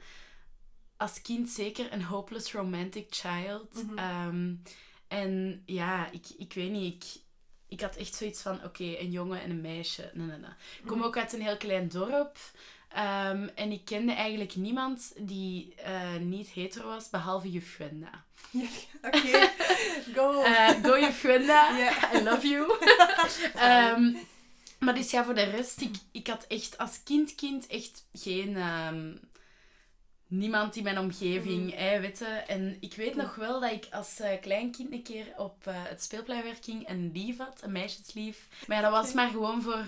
Als kind zeker een hopeless romantic child. Mm -hmm. um, en ja, ik, ik weet niet, ik, ik had echt zoiets van, oké, een jongen en een meisje. Nee, nee, nee. Ik kom -hmm. ook uit een heel klein dorp. Um, en ik kende eigenlijk niemand die uh, niet hetero was, behalve juf Gwenda. Ja, Oké, [laughs] go. Uh, go juf Gwenda, yeah. I love you. [laughs] um, maar dus ja, voor de rest, ik, ik had echt als kind, kind echt geen... Um, niemand in mijn omgeving, mm. weet En ik weet nog wel dat ik als uh, klein kind een keer op uh, het speelpleinwerking een lief had, een meisjeslief. Maar ja, dat was maar gewoon voor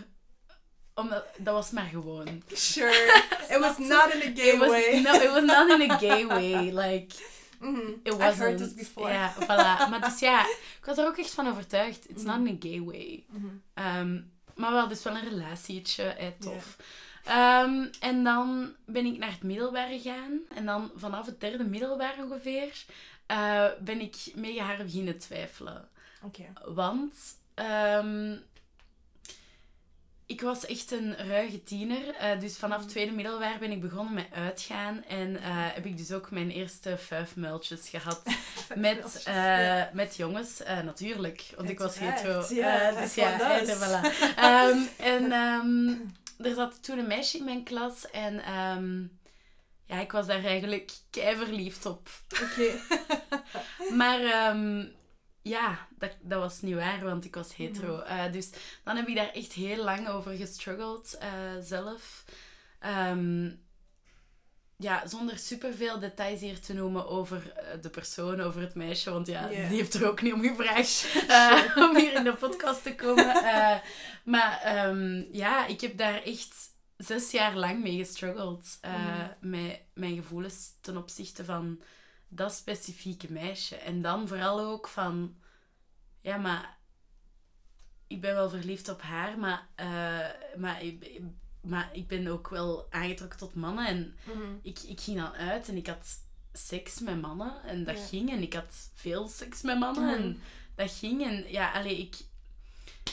omdat, dat was maar gewoon. Sure. [laughs] It was not in a gay was, way. No, it was not in a gay [laughs] way. Like, mm -hmm. it wasn't. I've heard this before. Ja, voilà. Maar dus ja, ik was er ook echt van overtuigd. It's mm -hmm. not in a gay way. Mm -hmm. um, maar wel dus wel een relatietje, eh, tof. Yeah. Um, en dan ben ik naar het middelbaar gegaan. En dan vanaf het derde middelbaar ongeveer uh, ben ik mega haar beginnen twijfelen. Oké. Okay. Want... Um, ik was echt een ruige tiener. Uh, dus vanaf mm. tweede middelbaar ben ik begonnen met uitgaan. En uh, heb ik dus ook mijn eerste vijf muiltjes gehad. [laughs] met, uh, met jongens, natuurlijk. Want ik was hetero. Ja, dus ja, en, voilà. um, en um, er zat toen een meisje in mijn klas. En um, ja, ik was daar eigenlijk kei verliefd op. Oké. Okay. [laughs] maar... Ja, dat, dat was niet waar, want ik was hetero. Uh, dus dan heb ik daar echt heel lang over gestruggeld uh, zelf. Um, ja, zonder superveel details hier te noemen over eh, de persoon, over het meisje. Want ja, yeah. die heeft er ook niet om gevraagd uh, [laughs] [laughs] om hier in de podcast te komen. Uh, maar um, ja, ik heb daar echt zes jaar lang mee gestruggeld. Mm. Met mijn gevoelens ten opzichte van dat specifieke meisje. En dan vooral ook van, ja, maar ik ben wel verliefd op haar, maar, uh, maar, ik, maar ik ben ook wel aangetrokken tot mannen. En mm-hmm. ik, ik ging dan uit en ik had seks met mannen en dat ging. En ik had veel seks met mannen en mm-hmm. dat ging. En ja, alleen ik,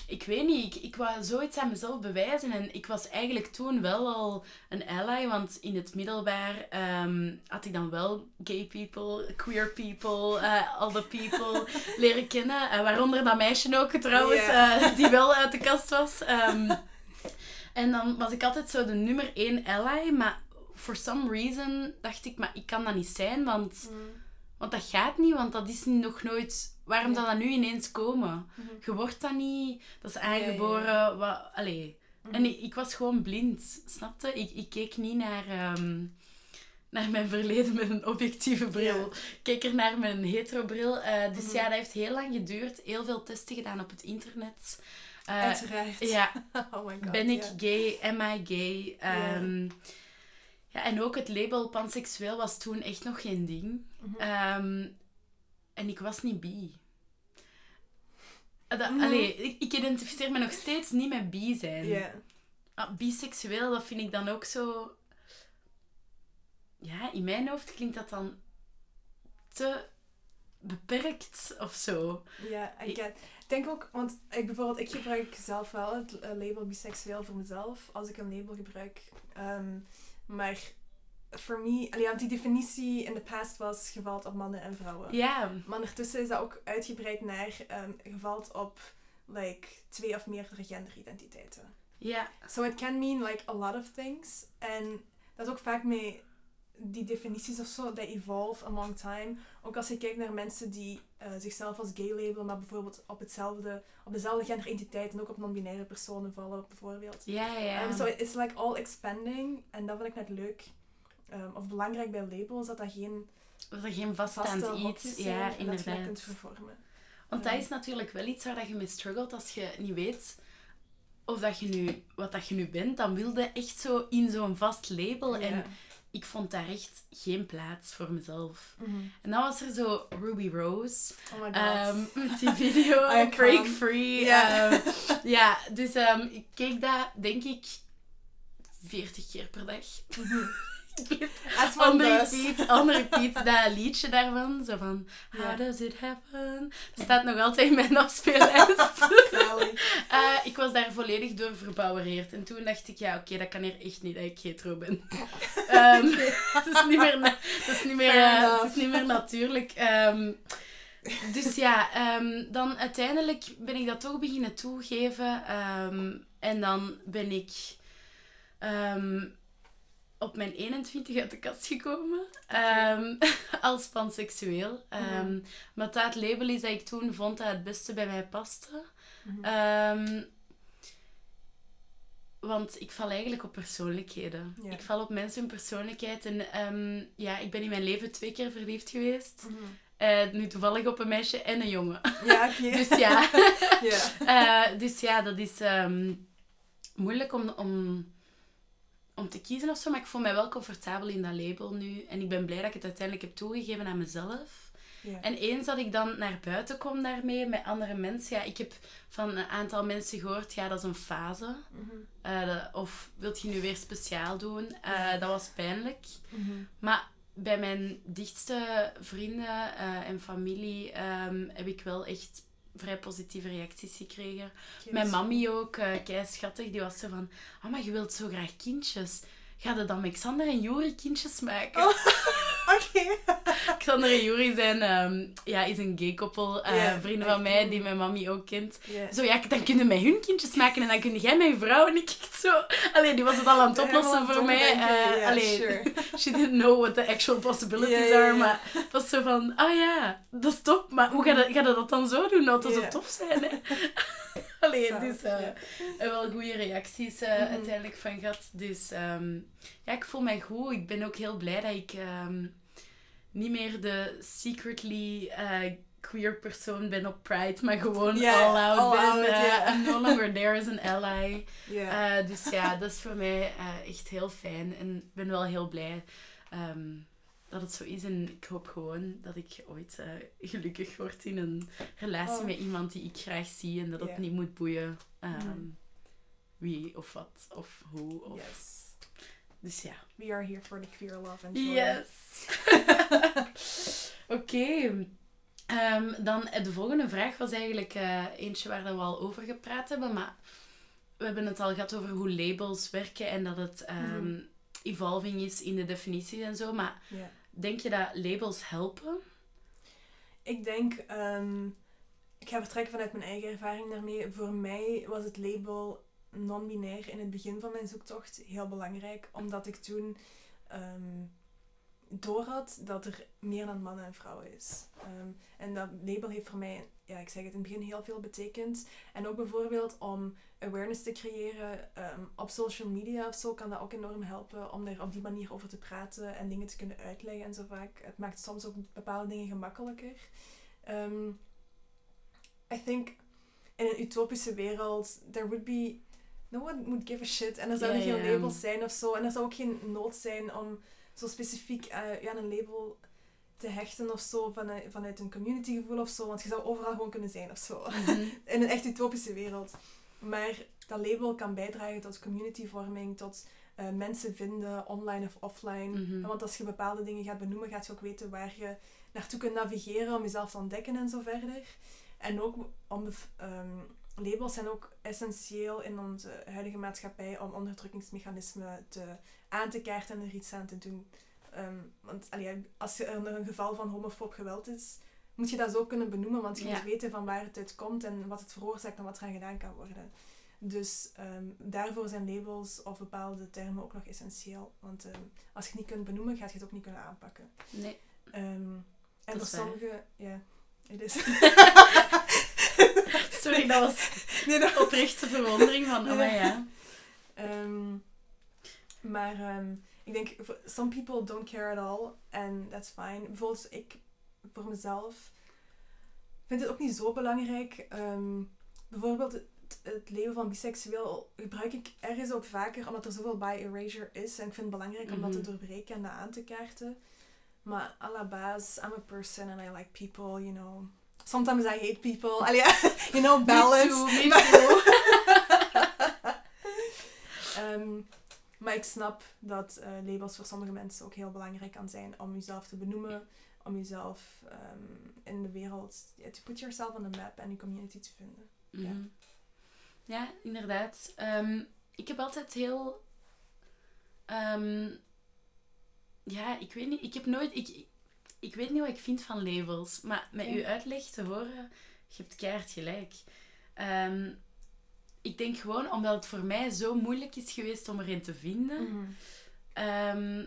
ik weet niet, ik, ik wou zoiets aan mezelf bewijzen. En ik was eigenlijk toen wel al een ally, want in het middelbaar ehm, had ik dan wel gay people, queer people, uh, all the people [laughs] leren kennen. Uh, waaronder dat meisje ook trouwens, yeah. uh, die wel uit de kast was. Um, en dan was ik altijd zo de nummer één ally, maar for some reason dacht ik, maar ik kan dat niet zijn, want, mm. want dat gaat niet, want dat is nog nooit... Waarom zou dat nu ineens komen? Mm -hmm. Je wordt dat niet, dat is aangeboren, ja. Wat, allee. Mm -hmm. En ik, ik, was gewoon blind, snapte? Ik, ik keek niet naar, um, naar mijn verleden met een objectieve bril. Ja. Ik keek er naar mijn hetero bril. Uh, dus -hmm. ja, dat heeft heel lang geduurd. Heel veel testen gedaan op het internet. Uh, Uiteraard. Ja. [laughs] oh my god. Ben ik gay? Am I gay? Um, ja, en ook het label panseksueel was toen echt nog geen ding. Mm -hmm. um, en ik was niet bi. Dat, mm -hmm. allee, ik, ik, identificeer me nog steeds niet met bi zijn. Yeah. Ah, biseksueel, dat vind ik dan ook zo... Ja, in mijn hoofd klinkt dat dan te beperkt of zo. Ja, yeah. Ik denk ook, want ik bijvoorbeeld, ik gebruik zelf wel het label biseksueel voor mezelf. Als ik een label gebruik... Um, maar voor mij, ja, want die definitie in de past was gevalt op mannen en vrouwen. Ja. Maar ondertussen is dat ook uitgebreid naar um, op like, twee of meerdere genderidentiteiten. Ja. Yeah. So it can mean like a lot of things. En dat is ook vaak mee die definities of zo, they evolve along time. Ook als je kijkt naar mensen die uh, zichzelf als gay labelen, maar bijvoorbeeld op, hetzelfde, op dezelfde genderidentiteit en ook op non-binaire personen vallen, bijvoorbeeld. Ja, ja, ja. Um, so it's like all expanding. En dat vind ik net leuk. Um, of belangrijk bij labels, dat dat geen... Dat er geen vaststaand iets is. Ja, inderdaad. Dat je kunt vervormen. Want dat is natuurlijk wel iets waar dat je mee struggelt als je niet weet of dat je nu, wat dat je nu bent. Dan wilde echt zo in zo'n vast label. Ja. En ik vond daar echt geen plaats voor mezelf. Mm -hmm. En dan was er zo Ruby Rose. Oh my god. Um, met die video Break Free. Um, ja, dus um, ik keek dat, denk ik, 40 keer per dag. [laughs] Mm -hmm. on repeat, on repeat, dat liedje daarvan. Zo van, how yeah. does it happen? Dat staat nog altijd in mijn afspeellijst. uh, [laughs] ik was daar volledig door verbouwereerd. En toen dacht ik, ja, oké, okay, dat kan hier echt niet dat ik hetero ben. [laughs] um, dat is niet meer, dat is niet meer, uh, dat is niet meer natuurlijk. Um, dus ja, um, dan uiteindelijk ben ik dat toch beginnen toegeven. en dan ben ik op mijn 21 uit de kast gekomen. Um, [laughs] als panseksueel. Um, mm. Maar dat label is dat ik toen vond dat het beste bij mij paste. Mm. Um, want ik val eigenlijk op persoonlijkheden. Ja. Ik val op mensen hun persoonlijkheid. En ja, ik ben in mijn leven twee keer verliefd geweest. Mm. Uh, nu toevallig op een meisje en een jongen. Ja, okay. [laughs] dus ja. [laughs] uh, dus ja, dat is moeilijk om... om om te kiezen of zo, maar ik voel mij wel comfortabel in dat label nu. En ik ben blij dat ik het uiteindelijk heb toegegeven aan mezelf. Ja. En eens dat ik dan naar buiten kom daarmee met andere mensen, ja, ik heb van een aantal mensen gehoord, ja, dat is een fase. Mm -hmm. uh, de, of wilt je nu weer speciaal doen? Uh, dat was pijnlijk. Mm -hmm. Maar bij mijn dichtste vrienden uh, en familie um, heb ik wel echt vrij positieve reacties gekregen. Mijn mammy ook, uh, kei schattig, die was zo van... Oh, maar je wilt zo graag kindjes. Ga je dan met Xander en Juri kindjes maken? Oh, [laughs] Oké. Okay. [laughs] Xander en Juri zijn, um, ja, is een gay koppel. Uh, yeah, vrienden van mij, die mijn mammy ook kent. Yeah. Zo, ja, dan kunnen met hun kindjes maken en dan kun jij je vrouw. En ik zo... Allee, die was het al aan het oplossen voor mij. Uh, yeah, allee, sure. [laughs] she didn't know what the actual possibilities are. Maar het was zo van, ah ja, dat is top. Maar hoe ga je, ga je dat dan zo doen? Nou, dat zou zo tof zijn, hè? Allee, Zo, dus uh, ja. wel goede reacties uh, Mhm. uiteindelijk van gehad. Dus ehm, ja, ik voel mij goed. Ik ben ook heel blij dat ik ehm, niet meer de secretly eh, queer persoon ben op Pride, maar gewoon Ja, all out all ben. out, ja. I'm no longer there as an ally. [laughs] Eh, dus ja, dat is voor mij eh, echt heel fijn. En ik ben wel heel blij ehm, dat het zo is. En ik hoop gewoon dat ik ooit gelukkig word in een relatie Oh. met iemand die ik graag zie. En dat het niet moet boeien ehm, wie of wat of hoe. Of... Yes. Dus ja. We are here for the queer love and joy. Yes! [laughs] Oké. Ehm, dan eh, de volgende vraag was eigenlijk eh, eentje waar we al over gepraat hebben, maar we hebben het al gehad over hoe labels werken en dat het ehm, Mhm. evolving is in de definities en zo. Maar denk je dat labels helpen? Ik denk, ehm, ik ga vertrekken vanuit mijn eigen ervaring daarmee. Voor mij was het label non-binair in het begin van mijn zoektocht heel belangrijk, omdat ik toen ehm doorhad dat er meer dan mannen en vrouwen is. Ehm, en dat label heeft voor mij, ja, ik zeg het in het begin heel veel betekend. En ook bijvoorbeeld om awareness te creëren ehm, op social media of zo kan dat ook enorm helpen om er op die manier over te praten en dingen te kunnen uitleggen en zo vaak. Het maakt soms ook bepaalde dingen gemakkelijker. Ehm, I think in een utopische wereld, there would be no one would give a shit. En er zouden Ja, geen labels zijn of zo. En er zou ook geen nood zijn om zo specifiek eh, ja, een label te hechten of zo vanuit, vanuit een communitygevoel of zo. Want je zou overal gewoon kunnen zijn of zo. Mhm. [laughs] In een echt utopische wereld. Maar dat label kan bijdragen tot communityvorming, tot eh, mensen vinden, online of offline. Mhm. Want als je bepaalde dingen gaat benoemen, gaat je ook weten waar je naartoe kunt navigeren om jezelf te ontdekken en zo verder. En ook om de, ehm, labels zijn ook essentieel in onze huidige maatschappij om onderdrukkingsmechanismen te, aan te kaarten en er iets aan te doen. Ehm, want allee, als er een geval van homofoob geweld is, moet je dat zo kunnen benoemen, want je Ja. moet weten van waar het uit komt en wat het veroorzaakt en wat eraan gedaan kan worden. Dus ehm, daarvoor zijn labels of bepaalde termen ook nog essentieel. Want ehm, als je het niet kunt benoemen, ga je het ook niet kunnen aanpakken. Nee. En voor sommigen, ja, het is. [laughs] [laughs] Sorry, dat was [laughs] nee, dat oprechte verwondering van, oh maar ja. Ehm, maar ehm, ik denk, some people don't care at all. And that's fine. Bijvoorbeeld, ik voor mezelf vind het ook niet zo belangrijk. Ehm, bijvoorbeeld, het, het leven van biseksueel gebruik ik ergens ook vaker, omdat er zoveel by erasure is. En ik vind het belangrijk om dat te Mhm. doorbreken en dat aan te kaarten. Maar à la base, I'm a person and I like people, you know. Sometimes I hate people. [laughs] Allee, you know, balance. Me too, me too. [laughs] Ehm, maar ik snap dat eh, labels voor sommige mensen ook heel belangrijk kan zijn om jezelf te benoemen, om jezelf ehm, in de wereld, ja, to put yourself on the map en je community te vinden. Ja. Mhm. Ja, inderdaad. Ehm, ik heb altijd heel... ja, ik weet niet. Ik heb nooit... Ik, ik weet niet wat ik vind van labels. Maar met Ja. uw uitleg te horen, je hebt keihard gelijk. Ehm, ik denk gewoon omdat het voor mij zo moeilijk is geweest om erin te vinden. ehm,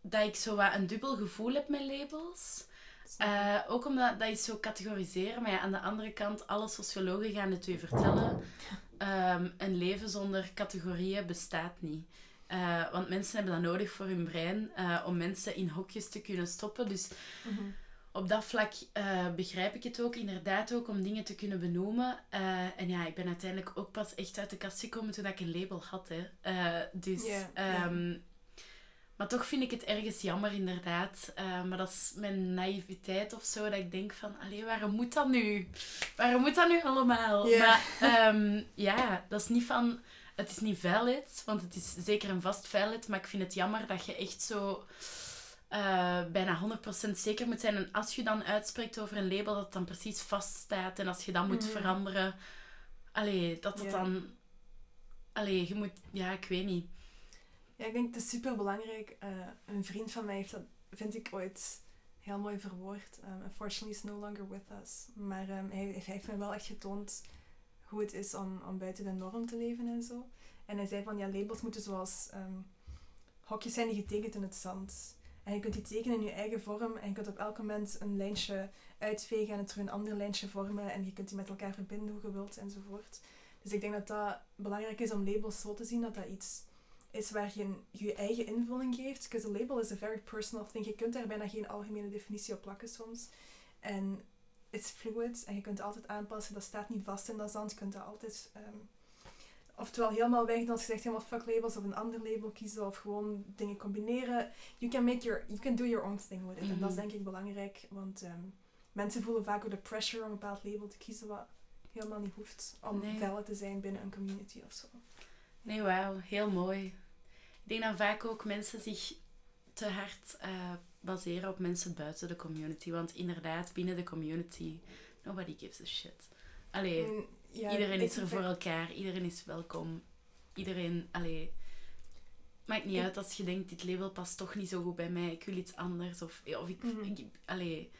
dat ik zo wat een dubbel gevoel heb met labels. Eh, ook omdat dat is zo categoriseren, maar ja, aan de andere kant, alle sociologen gaan het u vertellen. [laughs] Ehm, een leven zonder categorieën bestaat niet. Eh, want mensen hebben dat nodig voor hun brein, eh, om mensen in hokjes te kunnen stoppen. Dus Mhm. op dat vlak eh, begrijp ik het ook, inderdaad ook, om dingen te kunnen benoemen. En ja, ik ben uiteindelijk ook pas echt uit de kast gekomen toen ik een label had. Hè. Dus, ehm, maar toch vind ik het ergens jammer, inderdaad. Maar dat is mijn naïviteit of zo, dat ik denk van, allee, waarom moet dat nu? Waarom moet dat nu allemaal? Maar ehm, ja, dat is niet van... Het is niet valid, want het is zeker een vast valid, maar ik vind het jammer dat je echt zo eh, bijna 100% zeker moet zijn. En als je dan uitspreekt over een label, dat het dan precies vaststaat. En als je dat moet Mhm. veranderen, allee, dat het Ja. dan... Allee, je moet... Ja, ik weet niet. Ja, ik denk het is super belangrijk. een vriend van mij heeft dat, vind ik, ooit heel mooi verwoord. Um, unfortunately is no longer with us. Maar ehm, hij, hij heeft me wel echt getoond hoe het is om, om buiten de norm te leven en zo. En hij zei van, ja, labels moeten zoals ehm, hokjes zijn die getekend in het zand. En je kunt die tekenen in je eigen vorm en je kunt op elk moment een lijntje uitvegen en het terug een ander lijntje vormen en je kunt die met elkaar verbinden hoe je wilt enzovoort. Dus ik denk dat dat belangrijk is om labels zo te zien dat dat iets is waar je je eigen invulling geeft. Because a label is a very personal thing. Je kunt daar bijna geen algemene definitie op plakken soms. En it's fluid en je kunt altijd aanpassen. Dat staat niet vast in dat zand. Je kunt dat altijd... ehm, oftewel helemaal weg als je zegt helemaal fuck labels of een ander label kiezen of gewoon dingen combineren. You can make your... You can do your own thing with it. En dat is Mhm. denk ik belangrijk, want ehm, mensen voelen vaak ook de pressure om een bepaald label te kiezen wat helemaal niet hoeft om Nee. te zijn binnen een community of zo. Nee, wauw. Heel mooi. Ik denk dat vaak ook mensen zich te hard eh, baseren op mensen buiten de community. Want inderdaad, binnen de community, nobody gives a shit. Allee, ja, iedereen is er voor elkaar, iedereen is welkom. Iedereen, allee, maakt niet Ik- uit als je denkt, dit label past toch niet zo goed bij mij, ik wil iets anders. Of, of ik, Mhm. ik, allee,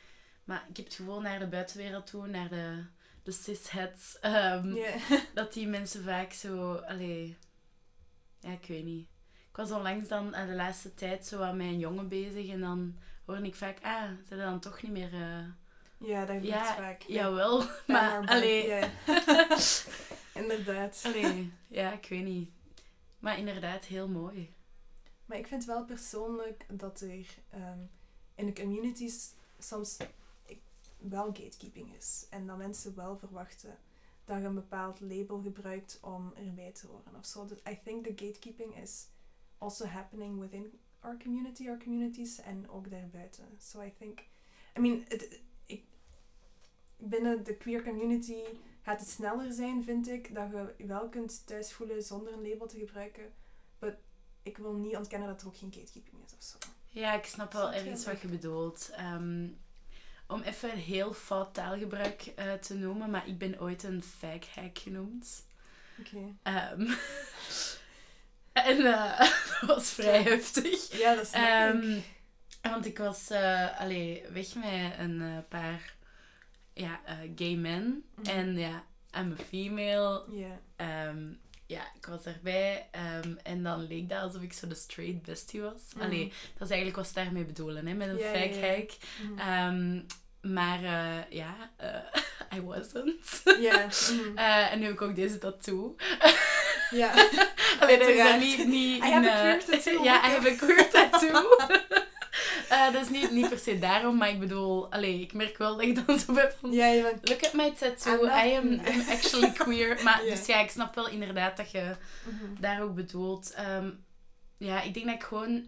maar ik heb het gewoon naar de buitenwereld toe, naar de, de cisheads, ehm, [laughs] dat die mensen vaak zo, allee, ja, ik weet niet. Was onlangs dan eh, de laatste tijd zo aan mijn jongen bezig en dan hoorde ik vaak, ah, zijn dan toch niet meer... eh, ja, dat gebeurt ja, vaak. jawel, [laughs] Ben maar maar bij- allee, ja. [laughs] Inderdaad. allee, ja, ik weet niet. Maar inderdaad, heel mooi. Maar ik vind wel persoonlijk dat er ehm, in de communities soms wel gatekeeping is. En dat mensen wel verwachten dat je een bepaald label gebruikt om erbij te horen of zo. Dus I think the gatekeeping is also happening within our community, our communities en ook daarbuiten. So I think, I mean, ik, binnen de queer community gaat het sneller zijn, vind ik, dat je wel kunt thuis voelen zonder een label te gebruiken. But ik wil niet ontkennen dat er ook geen gatekeeping is of zo. Ja, ik snap wel ergens wat je bedoelt. Ehm, om even een heel fout taalgebruik eh, te noemen, maar ik ben ooit een fag hack genoemd. Oké. Ehm, [laughs] en eh, [laughs] dat was vrij heftig. Ja, dat snap ik. Ehm, want ik was eh allee, weg met een eh, paar ja, gay men. Mhm. En ja, I'm a female. Ja. Ehm, ja, ik was erbij. ehm, en dan leek dat alsof ik zo de straight bestie was. Mhm. Allee, dat is eigenlijk wat ze daarmee bedoelen, hè, met een fake hack. Mhm. Ehm, maar ja, [laughs] I wasn't. Ja. [laughs] en nu heb ik ook deze tattoo. Ja. [laughs] Alleen dat is niet, niet I in, have a eh, queer tattoo. ja, I have a queer [laughs] tattoo. [laughs] Eh, dat is niet, niet per se daarom, maar ik bedoel, allee, ik merk wel dat ik dan zo ben van... Ja, bent... Look at my tattoo, not- I am I'm actually queer. Maar dus ja, ik snap wel inderdaad dat je Mhm. daar ook bedoelt. Ehm, ja, ik denk dat ik gewoon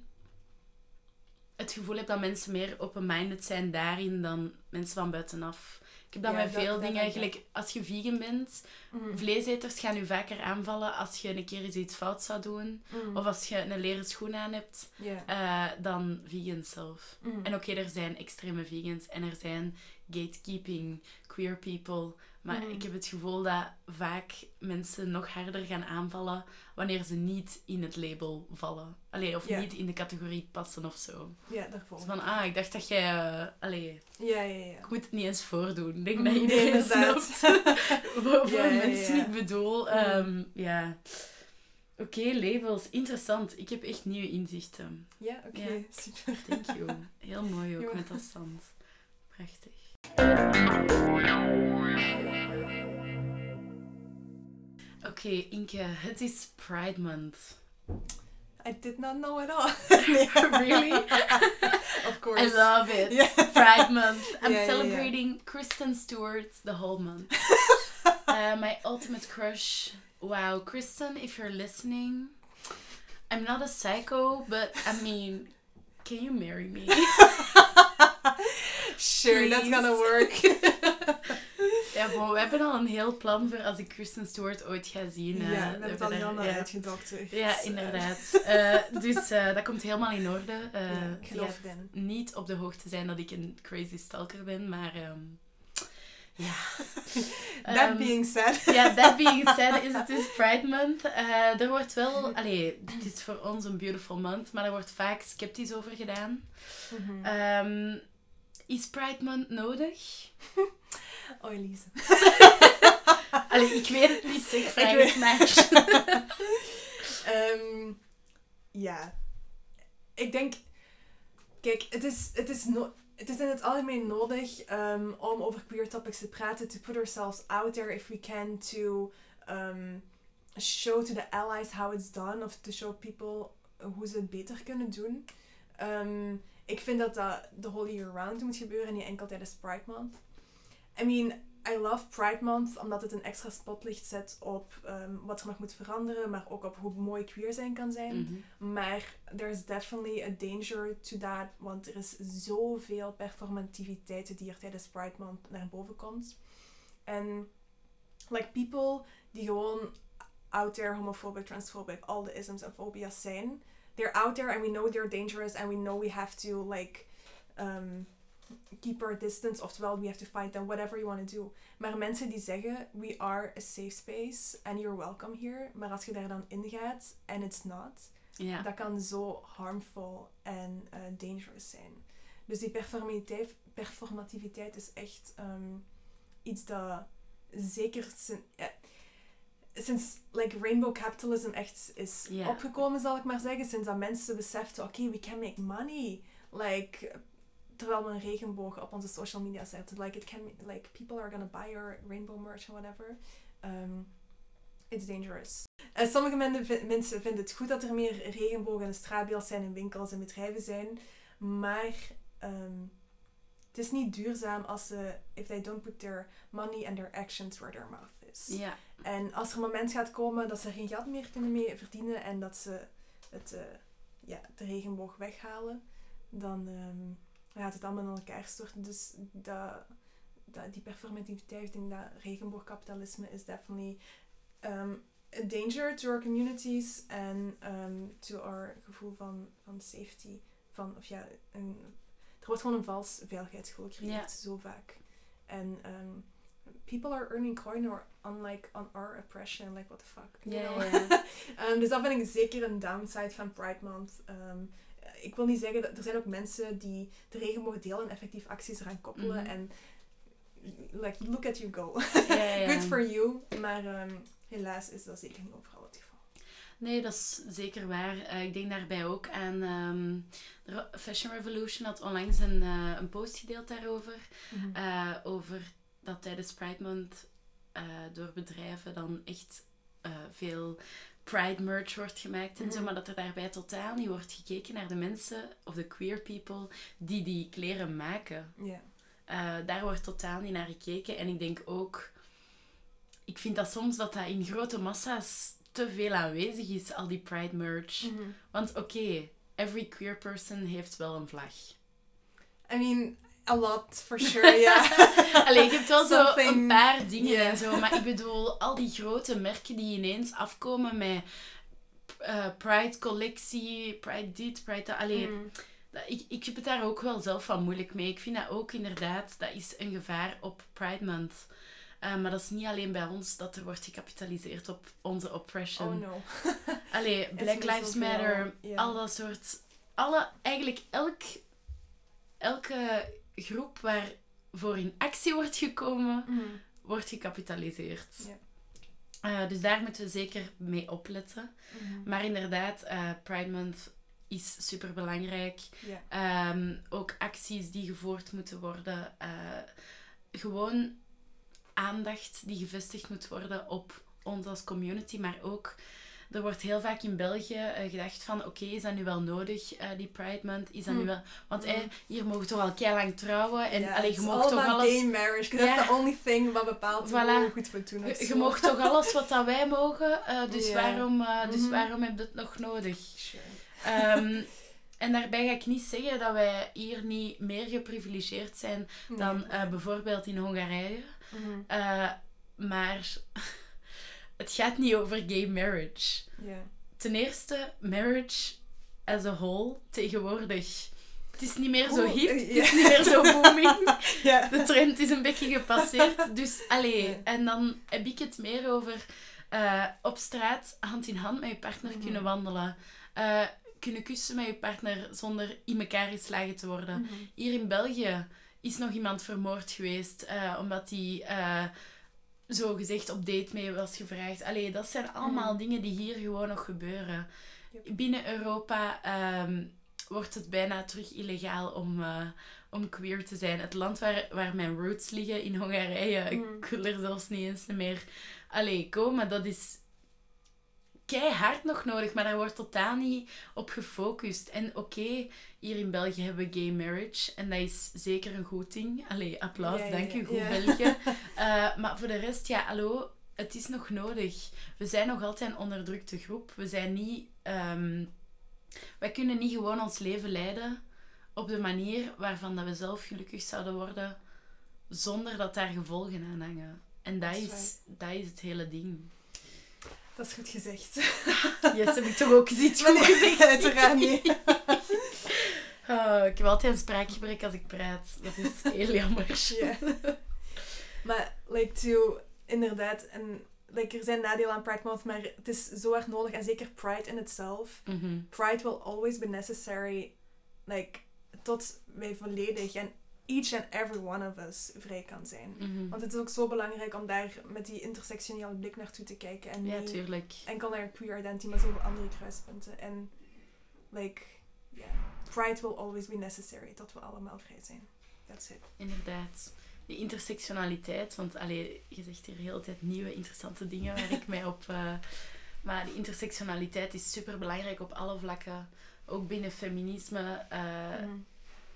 het gevoel heb dat mensen meer open-minded zijn daarin dan mensen van buitenaf. Ik heb dat Ja, met veel dat dingen. Gelijk, als je vegan bent, Mhm. vleeseters gaan je vaker aanvallen als je een keer eens iets fout zou doen. Mhm. Of als je een leren schoen aan hebt, eh, dan vegans zelf. Mhm. En oké, er zijn extreme vegans en er zijn gatekeeping, queer people. Maar Mhm. ik heb het gevoel dat vaak mensen nog harder gaan aanvallen wanneer ze niet in het label vallen. Allee, of niet in de categorie passen of zo. Ja, daarvoor. Dus van, ah, ik dacht dat jij... eh, allee, Ja, ja, ja. ik moet het niet eens voordoen. Ik denk Mhm, dat nee, [laughs] iedereen inderdaad. snapt [laughs] Ja, ja, mensen ja. ik bedoel. Mhm. Ehm, ja. Oké, labels. Interessant. Ik heb echt nieuwe inzichten. Ja, oké. Ja. [laughs] Super. Thank you. Heel mooi ook met. Prachtig. Oké, Inke, it is Pride Month. I did not know at all. [laughs] [laughs] Really? [laughs] of course. I love it. Ja. Pride Month. I'm ja. celebrating Kristen Stewart the whole month. Uh, my ultimate crush. Wow, Kristen, if you're listening, I'm not a psycho, but I mean, can you marry me? Sure, that's gonna work. Ja, bon, we hebben al een heel plan voor als ik Kristen Stewart ooit ga zien. eh, ja, we hebben het al helemaal ja. uitgedokterd. Ja, Dus, eh, inderdaad. [laughs] Eh, dus eh, dat komt helemaal in orde. Eh Ja, ik geloof niet op de hoogte zijn dat ik een crazy stalker ben, maar ehm, ja. [laughs] That Ehm, being said. [laughs] Ja, that being said, is het is Pride Month. Eh, er wordt wel... Allee, het is voor ons een beautiful month, maar er wordt vaak sceptisch over gedaan. Mhm. Ehm, is Pride Month nodig? Oh, Elise. [laughs] Allee, ik weet het niet, zeg, vraag weet- het maar. [laughs] Ehm, ja. Ik denk... Kijk, het is, het is, no het is in het algemeen nodig ehm, om over queer topics te praten. To put ourselves out there if we can. To um, show to the allies how it's done. Of to show people hoe ze het beter kunnen doen. Ik vind dat dat de whole year round moet gebeuren. Niet enkel tijdens Pride Month. I mean, I love Pride Month omdat het een extra spotlicht zet op ehm, wat er nog moet veranderen, maar ook op hoe mooi queer zijn kan zijn. Mhm. Maar there's definitely a danger to that, want er is zoveel performativiteit die er tijdens Pride Month naar boven komt. En like people die gewoon out there homophobic, transphobic, all the isms en phobia's zijn, they're out there and we know they're dangerous and we know we have to like um, keep our distance. Oftewel, we have to fight them, whatever you want to do. Maar mensen die zeggen, we are a safe space and you're welcome here. Maar als je daar dan in gaat en it's not, dat kan zo harmful en eh, dangerous zijn. Dus die performativiteit, performativiteit is echt ehm, iets dat zeker sinds like rainbow capitalism echt is opgekomen, zal ik maar zeggen. Sinds dat mensen beseften, oké, we can make money. Like, terwijl we een regenboog op onze social media zetten. Like, it can, like people are gonna buy our rainbow merch or whatever. Um, it's dangerous. Eh, sommige men- mensen vinden het goed dat er meer regenbogen en straatbeeld zijn in winkels en bedrijven zijn. Maar ehm, het is niet duurzaam als ze, if they don't put their money and their actions where their mouth is. Ja. En als er een moment gaat komen dat ze geen geld meer kunnen mee verdienen en dat ze het, eh, ja, de regenboog weghalen, dan ehm, gaat het allemaal in elkaar storten. Dus dat, dat, die performativiteit, denk dat regenboogkapitalisme is definitely um, a danger to our communities en um, to our gevoel van, van safety. Van, of ja, een, er wordt gewoon een vals veiligheidsgevoel gecreëerd, zo vaak. En um, people are earning coin or unlike on our oppression, like what the fuck. you know? [laughs] Um, dus dat vind ik zeker een downside van Pride Month. Um, ik wil niet zeggen dat er zijn ook mensen die de regenboog delen en effectief acties eraan koppelen. Mhm. En like, look at you go. Ja, [laughs] ja, ja. Good for you. Maar um, helaas is dat zeker niet overal het geval. Nee, dat is zeker waar. Eh, ik denk daarbij ook aan... ehm, Ro- Fashion Revolution had onlangs een, eh, een post gedeeld daarover. Eh, over dat tijdens Pride Month door bedrijven dan echt veel Pride merch wordt gemaakt en zo, Mhm. maar dat er daarbij totaal niet wordt gekeken naar de mensen of de queer people die die kleren maken. Ja. Eh, daar wordt totaal niet naar gekeken. En ik denk ook, ik vind dat soms dat dat in grote massa's te veel aanwezig is, al die Pride merch. Mhm. Want oké, every queer person heeft wel een vlag. I mean, a lot for sure, ja. [laughs] Allee, je hebt wel zo een paar dingen Yeah. en zo. Maar ik bedoel, al die grote merken die ineens afkomen met eh, Pride collectie, Pride dit, Pride dat. Allee, dat- ik, ik heb het daar ook wel zelf van moeilijk mee. Ik vind dat ook inderdaad, dat is een gevaar op Pride Month. Eh, maar dat is niet alleen bij ons dat er wordt gecapitaliseerd op onze oppression. Oh no. [laughs] Allee, Black Lives Matter, al dat soort... Alle, eigenlijk elk, elke groep waarvoor in actie wordt gekomen, Mhm. wordt gecapitaliseerd. Ja. Eh, dus daar moeten we zeker mee opletten. Mhm. Maar inderdaad, eh, Pride Month is super belangrijk. Ja. Ehm, ook acties die gevoerd moeten worden. eh, gewoon aandacht die gevestigd moet worden op ons als community, maar ook. Er wordt heel vaak in België eh, gedacht van, oké, is dat nu wel nodig, eh, die Pride Month? Is dat nu Hm. wel... Want Hm. eh, hier mogen toch al kei lang trouwen en allee, it's je mag toch alles... gay marriage, Ja. that's the only thing wat bepaalt Voilà. hoe goed we doen. Je, je mag toch alles [laughs] wat dat wij mogen, dus, waarom, dus Mhm. waarom heb je het nog nodig? Sure. Ehm, [laughs] en daarbij ga ik niet zeggen dat wij hier niet meer geprivilegeerd zijn dan bijvoorbeeld in Hongarije. Mhm. Maar het gaat niet over gay marriage. Ja. Ten eerste, marriage as a whole tegenwoordig. Het is niet meer zo hip, het is niet meer zo booming. [laughs] De trend is een beetje gepasseerd. Dus allee, en dan heb ik het meer over eh, op straat hand in hand met je partner Mhm. kunnen wandelen. Eh, kunnen kussen met je partner zonder in elkaar geslagen te worden. Mhm. Hier in België is nog iemand vermoord geweest eh, omdat hij zo gezegd op date mee was gevraagd. Allee, dat zijn allemaal Mhm. dingen die hier gewoon nog gebeuren. Yep. Binnen Europa ehm, wordt het bijna terug illegaal om, eh, om queer te zijn. Het land waar, waar mijn roots liggen, in Hongarije, Mhm. ik wil er zelfs niet eens meer allee, komen. Dat is keihard nog nodig, maar daar wordt totaal niet op gefocust. En oké, hier in België hebben we gay marriage en dat is zeker een goed ding. Allee, applaus, Ja, dank u, goed ja. België. Eh, maar voor de rest, ja, hallo, het is nog nodig. We zijn nog altijd een onderdrukte groep. We zijn niet... ehm, wij kunnen niet gewoon ons leven leiden op de manier waarvan dat we zelf gelukkig zouden worden, zonder dat daar gevolgen aan hangen. En dat Dat is is, dat is het hele ding. Dat is goed gezegd. [laughs] Yes, heb ik toch ook iets goed nee, gezegd? [laughs] uiteraard niet. [laughs] Oh, ik heb altijd een spraakgebrek als ik praat. Dat is heel jammer. Ja. Maar, like, to, inderdaad, en, like, er zijn nadelen aan Pride Month, maar het is zo erg nodig. En zeker Pride in itself. Mhm. Pride will always be necessary, like, tot wij volledig en each and every one of us vrij kan zijn. Mhm. Want het is ook zo belangrijk om daar met die intersectionele blik naartoe te kijken. En Ja, tuurlijk. enkel naar queer identity, maar zoveel andere kruispunten. En, like, yeah, pride will always be necessary tot we allemaal vrij zijn. That's it. Inderdaad. Die intersectionaliteit, want allee, je zegt hier de hele tijd nieuwe interessante dingen waar ik mij op... eh, maar die intersectionaliteit is super belangrijk op alle vlakken. Ook binnen feminisme. eh, Mhm.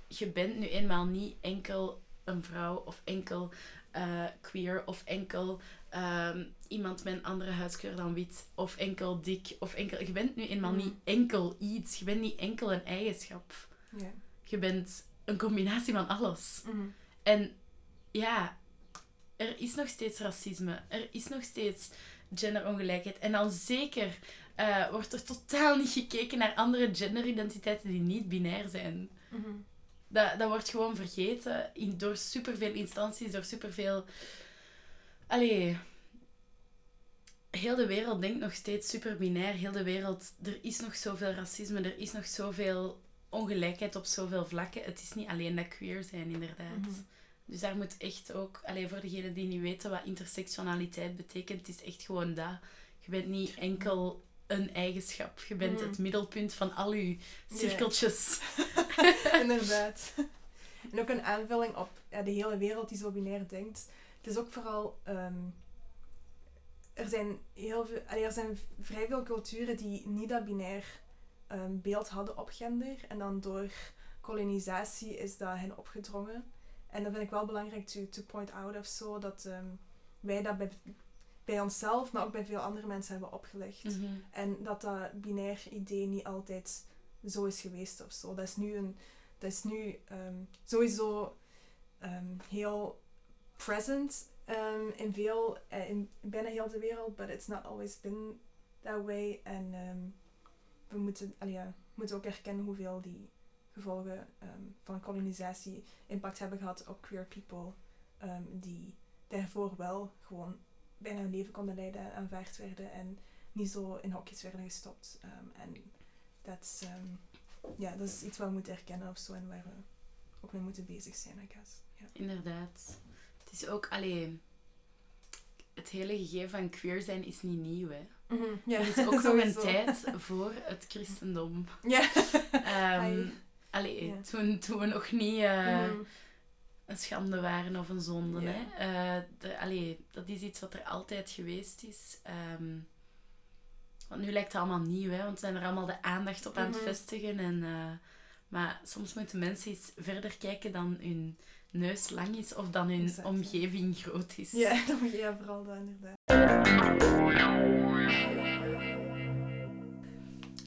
Je bent nu eenmaal niet enkel een vrouw of enkel eh, queer of enkel ehm, iemand met een andere huidskleur dan wit of enkel dik of enkel... Je bent nu eenmaal Mhm. niet enkel iets. Je bent niet enkel een eigenschap. Je bent een combinatie van alles. Mhm. En ja, er is nog steeds racisme. Er is nog steeds genderongelijkheid. En dan zeker eh, wordt er totaal niet gekeken naar andere genderidentiteiten die niet binair zijn. Mhm. Dat, dat wordt gewoon vergeten in, door superveel instanties, door superveel... Allee... Heel de wereld denkt nog steeds super binair. Heel de wereld... Er is nog zoveel racisme. Er is nog zoveel ongelijkheid op zoveel vlakken. Het is niet alleen dat queer zijn, inderdaad. Mhm. Dus daar moet echt ook... Allee, voor degenen die niet weten wat intersectionaliteit betekent, het is echt gewoon dat. Je bent niet enkel een eigenschap. Je bent Mhm. het middelpunt van al je cirkeltjes. [laughs] Inderdaad. En ook een aanvulling op ja, de hele wereld die zo binair denkt. Het is ook vooral... ehm, er, zijn heel veel, allee, er zijn vrij veel culturen die niet dat binair ehm, beeld hadden op gender. En dan door kolonisatie is dat hen opgedrongen. En dat vind ik wel belangrijk to, to point out of zo. Dat ehm, wij dat bij, bij onszelf, maar ook bij veel andere mensen hebben opgelegd. Mhm. En dat dat binair idee niet altijd zo is geweest of zo. Dat is nu, een, dat is nu ehm, sowieso ehm, heel present ehm, in veel, eh, in bijna heel de wereld, but it's not always been that way. En we moeten, allee, ja, moeten ook erkennen hoeveel die gevolgen van kolonisatie impact hebben gehad op queer people, die daarvoor wel gewoon bijna hun leven konden leiden en aanvaard werden en niet zo in hokjes werden gestopt. Ehm, En dat is, ehm, ja, dat is iets wat we moeten herkennen of zo en waar we ook mee moeten bezig zijn, I guess. Ja. Inderdaad. Het is ook alleen. Het hele gegeven van queer zijn is niet nieuw. Hè. Ja, Er is ook [laughs] nog een tijd voor het christendom. Ja. Ehm allee, toen, toen we nog niet eh, Mhm. Een schande waren of een zonde. Ja. Hè. Eh, de- allee, dat is iets wat er altijd geweest is. Ehm, want nu lijkt het allemaal nieuw, hè, want we zijn er allemaal de aandacht op aan het Mhm. vestigen. En, eh, maar soms moeten mensen eens verder kijken dan hun neus lang is of dan hun Exact, ja. omgeving groot is. Ja, [laughs] dan- ja, vooral dat inderdaad.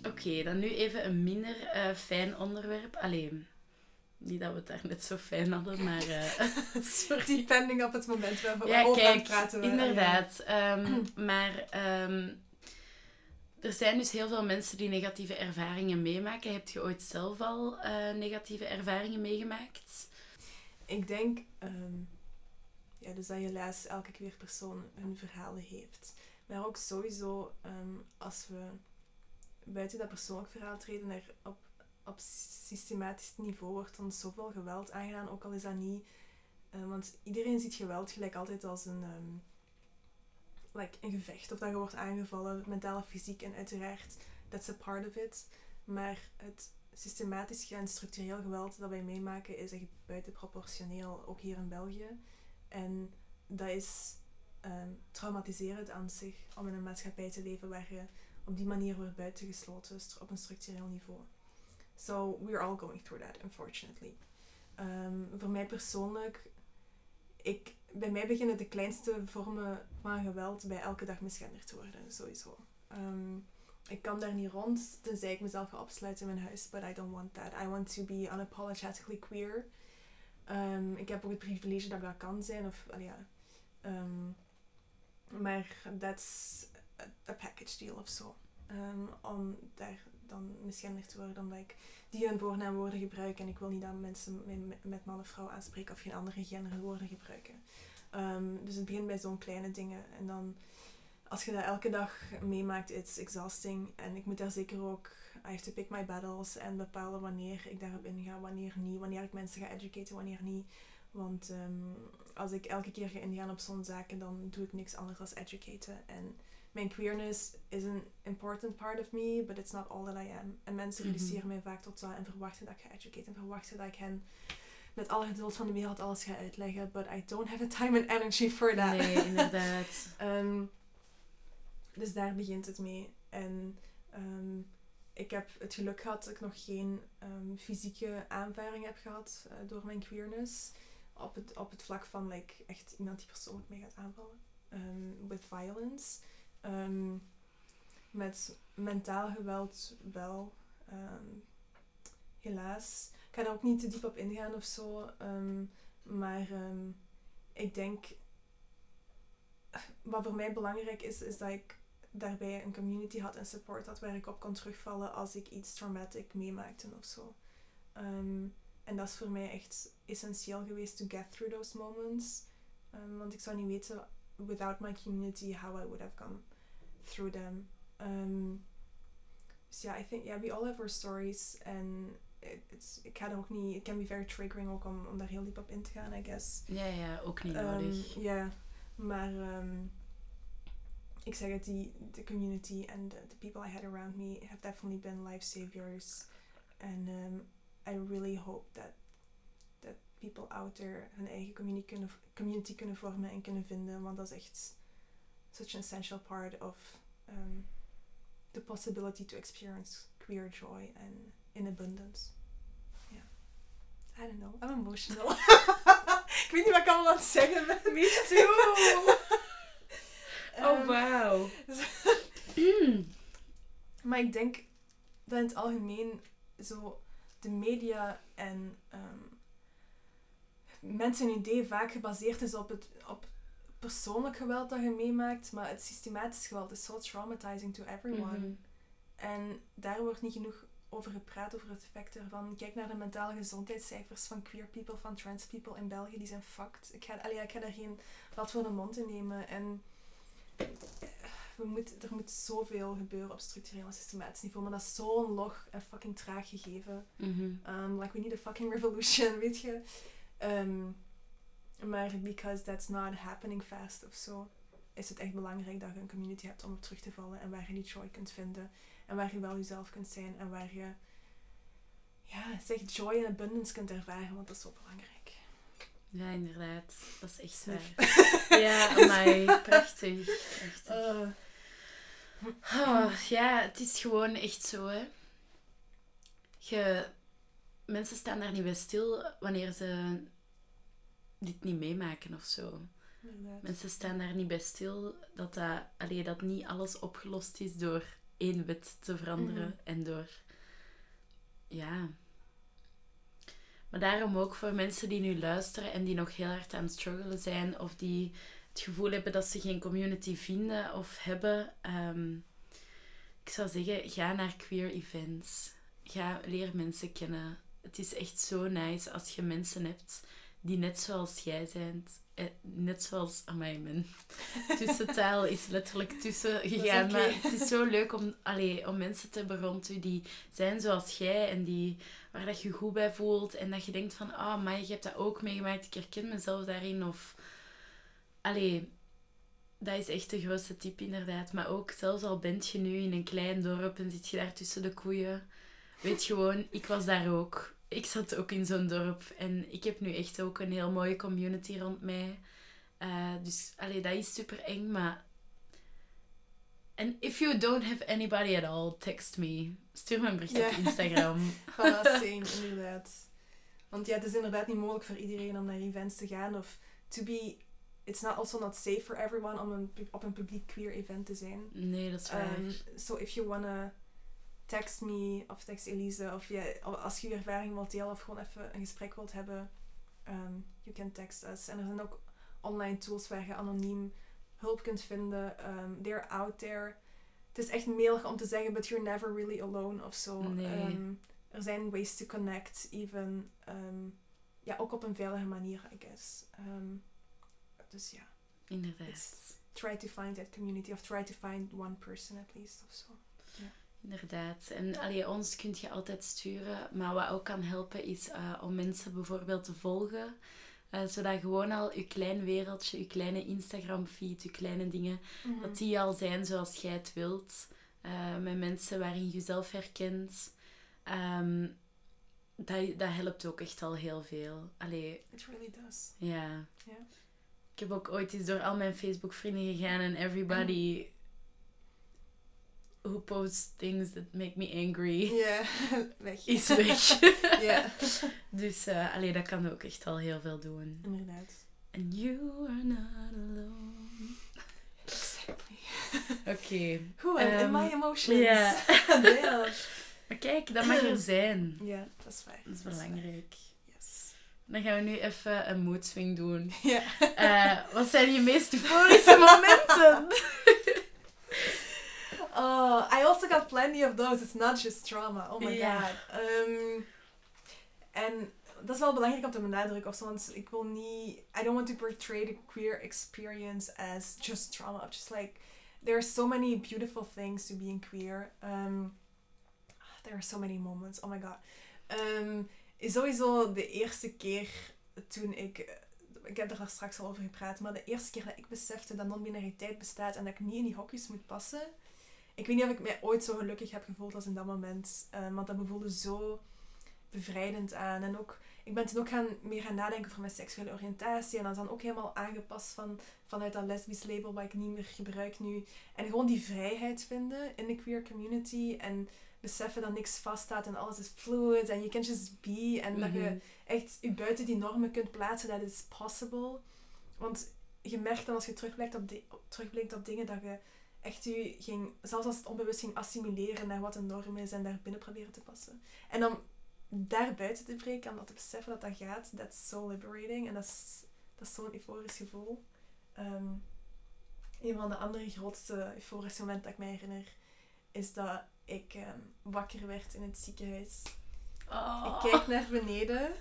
Oké, dan nu even een minder eh, fijn onderwerp. Alleen, niet dat we het daar net zo fijn hadden, maar... eh, [laughs] sorry. Depending op het moment waar we Ja, over aan kijk, het praten inderdaad. Ehm, [clears throat] maar ehm, er zijn dus heel veel mensen die negatieve ervaringen meemaken. Heb je ooit zelf al eh, negatieve ervaringen meegemaakt? Ik denk ehm, ja, dus dat helaas elke queer persoon hun verhalen heeft. Maar ook sowieso als we buiten dat persoonlijk verhaal treden, er op, op systematisch niveau wordt ons zoveel geweld aangedaan, ook al is dat niet... eh, want iedereen ziet geweld gelijk altijd als een, ehm, like een gevecht, of dat je wordt aangevallen, mentaal fysiek, en uiteraard, that's a part of it. Maar het systematisch en structureel geweld dat wij meemaken is echt buitenproportioneel, ook hier in België. En dat is ehm, traumatiserend aan zich om in een maatschappij te leven waar je op die manier wordt buitengesloten op een structureel niveau. So we're all going through that, unfortunately. Ehm, voor mij persoonlijk, ik, bij mij beginnen de kleinste vormen van geweld bij elke dag misgenderd te worden, sowieso. Ehm, ik kan daar niet rond, tenzij ik mezelf ga opsluiten in mijn huis, but I don't want that. I want to be unapologetically queer. Ehm, ik heb ook het privilege dat ik dat kan zijn, of, ja. Maar that's, een package deal of zo. Ehm, om daar dan miskenner te worden omdat ik die hun voornaamwoorden gebruik en ik wil niet dat mensen met, met man of vrouw aanspreken of geen andere genderwoorden gebruiken. Ehm, dus het begint bij zo'n kleine dingen en dan als je dat elke dag meemaakt, it's exhausting. En ik moet daar zeker ook, I have to pick my battles en bepalen wanneer ik daarop inga, wanneer niet, wanneer ik mensen ga educaten, wanneer niet. Want ehm, als ik elke keer ga ingaan op zo'n zaken, dan doe ik niks anders dan educaten. En mijn queerness is een important part of me, but it's not all that I am. En mensen Mhm. reduceren mij vaak tot dat en verwachten dat ik ga educaten en verwachten dat ik hen met alle geduld van de wereld alles ga uitleggen. But I don't have the time and energy for that. Nee, [laughs] inderdaad. Ehm, dus daar begint het mee. En ehm, ik heb het geluk gehad dat ik nog geen ehm, fysieke aanvaring heb gehad eh, door mijn queerness. Op het, op het vlak van like, echt iemand die persoonlijk mij gaat aanvallen. With violence. Ehm, met mentaal geweld wel. Ehm, helaas. Ik ga daar ook niet te diep op ingaan of zo. ehm, maar ik denk wat voor mij belangrijk is, is dat ik daarbij een community had en support had waar ik op kon terugvallen als ik iets traumatic meemaakte of zo. En dat is voor mij echt essentieel geweest to get through those moments. Want ik zou niet weten, without my community, how I would have come through them. Ehm, dus ja, I think, yeah, we all have our stories. En it- it's, ik ga er ook niet, it can be very triggering ook om, om daar heel diep op in te gaan, I guess. Ja, ja, ook niet Ehm, nodig. Ja, maar ehm, ik zeg het, die, de community and the, the people I had around me have definitely been life saviors. And um, I really hope that people out there hun eigen community kunnen, community kunnen vormen en kunnen vinden, want dat is echt such an essential part of um, the possibility to experience queer joy and in abundance. Yeah. I don't know, I'm emotional. [laughs] ik weet niet wat ik allemaal aan het zeggen ben. Me too! [laughs] Oh, Ehm, wauw. [laughs] Maar ik denk dat in het algemeen zo de media en ehm, mensen hun idee vaak gebaseerd is op het op persoonlijk geweld dat je meemaakt, maar het systematisch geweld is zo traumatizing to everyone. Mhm. En daar wordt niet genoeg over gepraat, over het effect ervan. Kijk naar de mentale gezondheidscijfers van queer people, van trans people in België, die zijn fucked. Ik ga, allee, ik ga daar geen blad voor de mond in nemen. En eh, we moet, er moet zoveel gebeuren op structureel en systematisch niveau, maar dat is zo'n log en fucking traag gegeven. Um, like we need a fucking revolution, [laughs] weet je. Um, maar because that's not happening fast of zo, is het echt belangrijk dat je een community hebt om op terug te vallen en waar je die joy kunt vinden en waar je wel jezelf kunt zijn en waar je ja, zeg joy en abundance kunt ervaren, want dat is zo belangrijk. Ja, inderdaad. Dat is echt waar. Ja, amai. Prachtig. Prachtig. Oh, ja, het is gewoon echt zo, hè. Je, mensen staan daar niet bij stil wanneer ze dit niet meemaken of zo. inderdaad. Mensen staan daar niet bij stil dat, dat, allee, dat niet alles opgelost is door één wet te veranderen Mhm. en door... Ja. Maar daarom ook voor mensen die nu luisteren en die nog heel hard aan het struggelen zijn of die het gevoel hebben dat ze geen community vinden of hebben. ehm, ik zou zeggen, ga naar queer events. Ga, leer mensen kennen. Het is echt zo nice als je mensen hebt die net zoals jij zijn. eh, net zoals... Amai, mijn [laughs] tussentaal is letterlijk tussen gegaan. Maar het is zo leuk om, allee, om mensen te hebben rond u die zijn zoals jij en die, waar dat je goed bij voelt. En dat je denkt van, ah, maar je hebt dat ook meegemaakt. Ik herken mezelf daarin. Of, allee, dat is echt de grootste tip inderdaad. Maar ook, zelfs al bent je nu in een klein dorp en zit je daar tussen de koeien. Weet gewoon, ik was daar ook. Ik zat ook in zo'n dorp. En ik heb nu echt ook een heel mooie community rond mij. Eh, dus, allee, dat is super eng, maar... And if you don't have anybody at all, text me. Stuur me een bericht Ja. op Instagram. [laughs] Voilà, same, inderdaad. Want ja, het is inderdaad niet mogelijk voor iedereen om naar events te gaan. Of to be... It's not also not safe for everyone om een, op een publiek queer event te zijn. Nee, dat is waar. Um, so if you wanna text me of text Elise of ja, als je je ervaring wilt delen of gewoon even een gesprek wilt hebben, um, you can text us. En er zijn ook online tools waar je anoniem hulp kunt vinden. Um, they're out there. Het is echt melig om te zeggen, but you're never really alone of zo. Nee. Um, er zijn ways to connect, even. Ja, ook op een veilige manier, I guess. Dus ja. Inderdaad. It's try to find that community of try to find one person at least of zo. Inderdaad. En allee, ons kun je altijd sturen. Maar wat ook kan helpen is uh, om mensen bijvoorbeeld te volgen. Uh, zodat gewoon al je klein wereldje, je kleine Instagram-feed, je kleine dingen, Mhm. dat die al zijn zoals jij het wilt. Uh, met mensen waarin je jezelf herkent. Um, dat, dat helpt ook echt al heel veel. Allee, It really does. ja. Ja. Ik heb ook ooit eens door al mijn Facebook-vrienden gegaan en everybody who posts things that make me angry Ja, [laughs] weg. is weg. [laughs] Ja, [laughs] dus uh, allee, dat kan ook echt al heel veel doen. inderdaad. And you are not alone. Exactly. Oké. Goed, en in Ehm, my emotions. ja. Maar kijk, dat mag er zijn. Ja, dat is waar. Dat is belangrijk. Yes. Dan gaan we nu even een moedswing doen. Ja. Uh, wat zijn je meest euforische momenten? Oh, I also got plenty of those. It's not just trauma. Oh my god. Um, en dat is wel belangrijk om te benadrukken. Of zo, want ik wil niet... I don't want to portray the queer experience as just trauma. Of just like... There are so many beautiful things to being queer. Um, there are so many moments. Oh my god. Um, sowieso de eerste keer toen ik... Ik heb er straks al over gepraat. Maar de eerste keer dat ik besefte dat non-binariteit bestaat en dat ik niet in die hokjes moet passen... Ik weet niet of ik mij ooit zo gelukkig heb gevoeld als in dat moment. Um, want dat voelde zo bevrijdend aan. En ook, ik ben toen ook gaan, meer gaan nadenken over mijn seksuele oriëntatie. En dat is dan ook helemaal aangepast van, vanuit dat lesbisch label wat ik niet meer gebruik nu. En gewoon die vrijheid vinden in de queer community. En beseffen dat niks vaststaat en alles is fluid. En je can just be. En dat je Mhm. echt je buiten die normen kunt plaatsen. Dat is possible. Want je merkt dan als je terugblikt op, di- terugblikt op dingen dat je echt je ging, zelfs als het onbewust ging assimileren naar wat een norm is en daar binnen proberen te passen. En dan daar buiten te breken, om dat te beseffen dat dat gaat, that's so liberating. En dat is, dat is zo'n euforisch gevoel. Ehm, een van de andere grootste euforische momenten dat ik mij herinner, is dat ik ehm, wakker werd in het ziekenhuis. Oh. Ik kijk naar beneden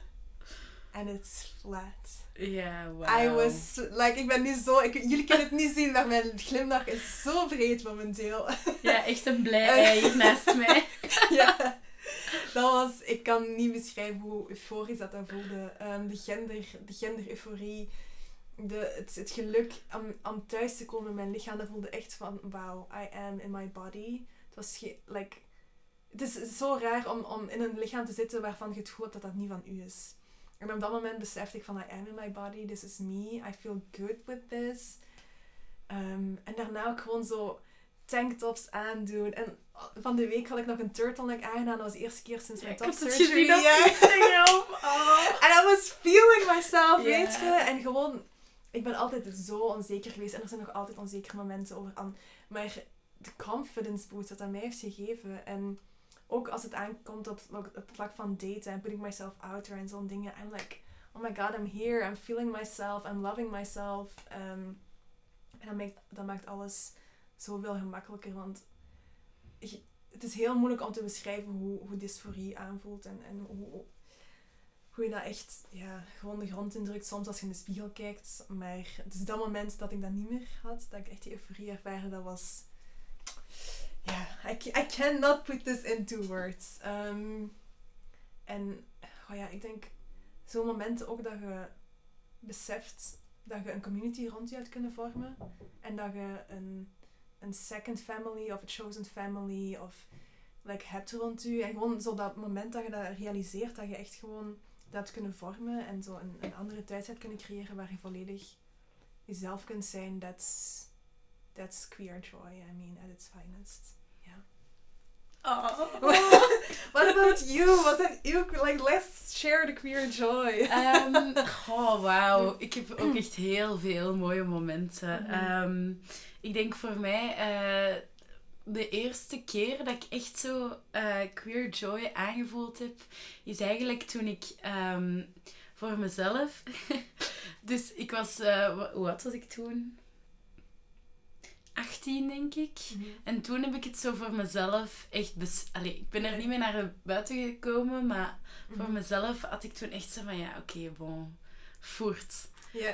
en het flat. Ja, I wauw. was, like, ik ben nu zo, ik, jullie kunnen het niet zien, maar mijn glimlach is zo breed momenteel. Ja, echt een blij [laughs] ei hier naast mij. [laughs] ja, dat was, ik kan niet beschrijven hoe euforisch dat dat voelde. Ehm, de gender, de gender-euforie, de, het, het geluk om, om thuis te komen in mijn lichaam, dat voelde echt van, wow, I am in my body. Het was like, het is zo raar om, om in een lichaam te zitten waarvan je het gevoel hebt dat dat niet van u is. En op dat moment besefte ik van, I am in my body, this is me, I feel good with this. Ehm, en daarna ook gewoon zo tanktops aandoen. En van de week had ik nog een turtleneck aangedaan. Dat was de eerste keer sinds Ja, mijn ik had het topsurgery. gezien op Ja. Oh. [laughs] En I was feeling myself, Ja. weet je. En gewoon, ik ben altijd zo onzeker geweest. En er zijn nog altijd onzekere momenten over aan. Maar de confidence boost dat dat mij heeft gegeven. En ook als het aankomt op, op het vlak van daten en putting myself out there en zo'n dingen. I'm like, oh my god, I'm here. I'm feeling myself. I'm loving myself. Ehm, en dat maakt, dat maakt alles zoveel gemakkelijker. Want het is heel moeilijk om te beschrijven hoe, hoe dysforie aanvoelt. En, en hoe, hoe je dat echt ja, gewoon de grond indrukt soms als je in de spiegel kijkt. Maar dus dat moment dat ik dat niet meer had, dat ik echt die euforie ervaren, dat was... Ja, I, I cannot put this into words. Ehm, en oh ja, ik denk zo'n momenten ook dat je beseft dat je een community rond je hebt kunnen vormen. En dat je een, een second family of a chosen family of like, hebt rond je. En gewoon zo dat moment dat je dat realiseert, dat je echt gewoon dat hebt kunnen vormen en zo een, andere thuis hebt kunnen creëren waar je volledig jezelf kunt zijn. That's, that's queer joy, I mean, at its finest. Oh. [laughs] What about you? Was that you? Like, let's share the queer joy. Ehm, oh, wauw. Ik heb ook echt heel veel mooie momenten. Mhm. Ehm, ik denk voor mij, eh, de eerste keer dat ik echt zo eh, queer joy aangevoeld heb, is eigenlijk toen ik ehm, voor mezelf. [laughs] dus ik was, eh, wa- hoe oud was ik toen? 16, denk ik. En toen heb ik het zo voor mezelf echt... Bes Allee, ik ben er niet meer naar buiten gekomen, maar voor Mhm. mezelf had ik toen echt zo van, ja, oké, bon, voert.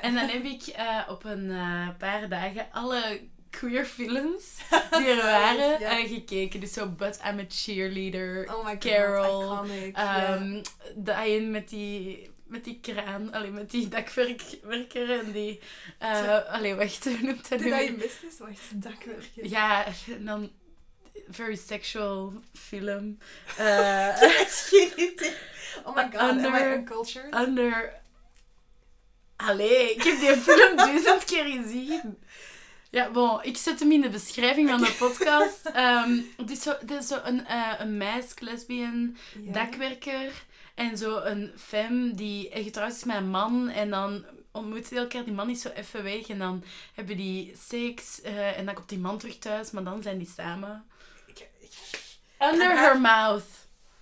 En dan heb ik eh, op een eh, paar dagen alle queer films [laughs] die er waren Ja. eh, gekeken. Dus zo But I'm a Cheerleader, Oh my god, Carol, iconic. um, met die, met die kraan, allee, met die dakwerker en die... Zo. allee, wacht, hoe noemt dat nu? I miss this? Wacht, dakwerkje. Ja, en dan... Very sexual film. [laughs] Idee. Oh my god, am I Under- uncultured? Under. Allee, ik heb die film [laughs] duizend keer gezien. Ja, bon, ik zet hem in de beschrijving van de podcast. [laughs] Het is zo, het is zo een, eh een meisje, lesbian, dakwerker. En zo een femme die getrouwd is met een man. En dan ontmoeten die elkaar. Die man is zo even weg. En dan hebben die seks. eh, en dan komt die man terug thuis. Maar dan zijn die samen. Ik, ik, Under Aha. her mouth,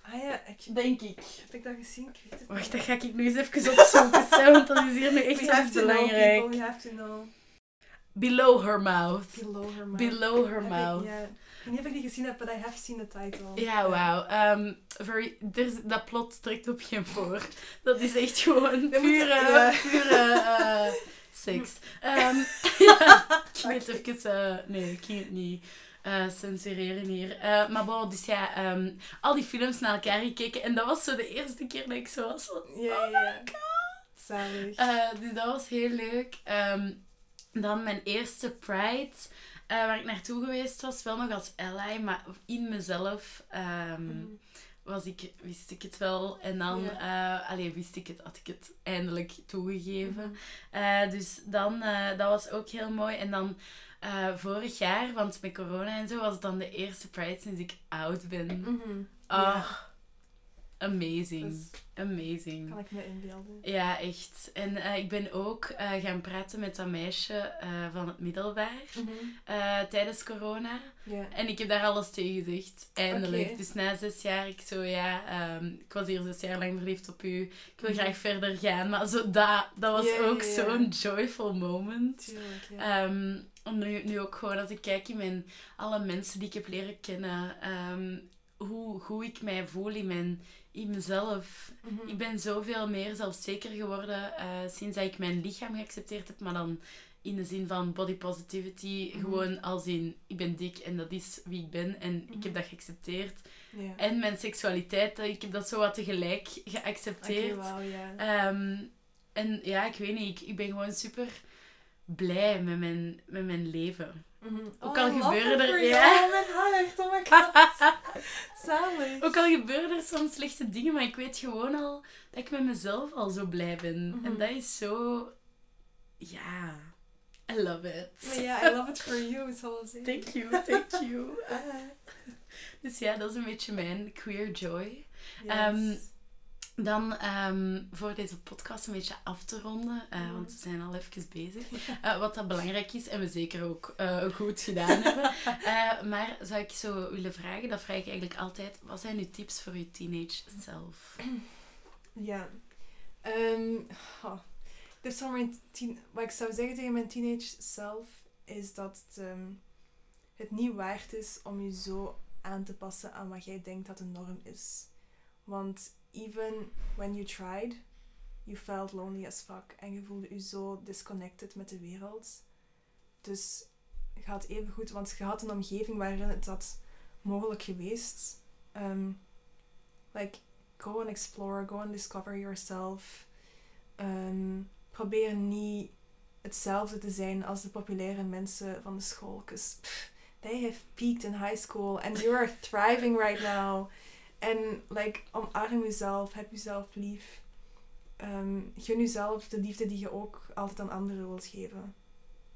ah ja, ik, denk ik. heb ik dat gezien? Ik weet het Wacht, dat ga ik nu eens even opzoeken. Want dat is hier nu echt We wel have iets to know, belangrijk. people, we have to know. Below her mouth. Below her mouth. Below her mouth. Ja. Ik weet niet of ik die gezien heb, but I have seen the title. Ja, wauw. Ehm, very- er is- dat plot trekt op geen voor. Dat is echt gewoon pure, pure eh, seks. Ja, [laughs] ik weet even... eh, nee, ik ging het niet eh, censureren hier. Maar bon, dus ja, ehm, al die films naar elkaar gekeken. En dat was zo de eerste keer dat ik zo was van... Ja, ja, ja. Zalig. Eh, dus dat was heel leuk. Dan mijn eerste Pride, eh, waar ik naartoe geweest was, wel nog als ally, maar in mezelf ehm, Mhm. was ik, wist ik het wel. En dan, eh allee, wist ik het, had ik het eindelijk toegegeven. Mhm. Eh, dus dan, dat was ook heel mooi. En dan vorig jaar, want met corona en zo, was het dan de eerste Pride sinds ik oud ben. Ah, amazing. Dus Amazing. kan ik me inbeelden. Ja, echt. En eh, ik ben ook eh, gaan praten met dat meisje eh, van het middelbaar Mhm. tijdens corona. Ja. En ik heb daar alles tegen gezegd, eindelijk. Dus na zes jaar, ik zo, ja, ehm, ik was hier zes jaar lang verliefd op u. Ik wil Mhm. graag verder gaan. Maar zo, dat, dat was ook zo'n joyful moment. Tuurlijk, en nu, nu ook gewoon als ik kijk in mijn, alle mensen die ik heb leren kennen, hoe, hoe ik mij voel in, mijn, in mezelf. Mhm. Ik ben zoveel meer zelfzeker geworden eh, sinds dat ik mijn lichaam geaccepteerd heb, maar dan in de zin van body positivity. Mhm. Gewoon als in, ik ben dik en dat is wie ik ben en ik Mhm. heb dat geaccepteerd. En mijn seksualiteit, eh, ik heb dat zo wat tegelijk geaccepteerd. wauw, ja. Ehm, en ja, ik weet niet, ik, ik ben gewoon super blij met mijn, met mijn leven. Mhm. ook Oh, al gebeuren er- ja. Oh, mijn. Oh my god. [laughs] Zalig. Ook al gebeuren er soms slechte dingen, maar ik weet gewoon al dat ik met mezelf al zo blij ben. Mhm. En dat is zo... Ja, I love it. Ja, I love it for you, zoals ik. Thank you, thank you. [laughs] Ah. Dus ja, dat is een beetje mijn queer joy. Yes. Ehm, Dan ehm, voor deze podcast een beetje af te ronden, eh, want we zijn al even bezig. [laughs] Eh, wat dat belangrijk is en we zeker ook eh, goed gedaan [laughs] hebben. Maar zou ik zo willen vragen, dat vraag ik eigenlijk altijd, wat zijn uw tips voor uw teenage self? [clears throat] Ja. Ehm, oh. Dus mijn teen, wat ik zou zeggen tegen mijn teenage self is dat het, ehm, het niet waard is om je zo aan te passen aan wat jij denkt dat de norm is. Want even when you tried, you felt lonely as fuck en je voelde je zo disconnected met de wereld. Dus had even goed, want je had een omgeving waarin het had mogelijk geweest. Ehm, like, go and explore, go and discover yourself. Ehm, probeer niet hetzelfde te zijn als de populaire mensen van de school. Because they have peaked in high school and you are thriving right now. En like, omarm jezelf, heb jezelf lief. Ehm, gun jezelf de liefde die je ook altijd aan anderen wilt geven.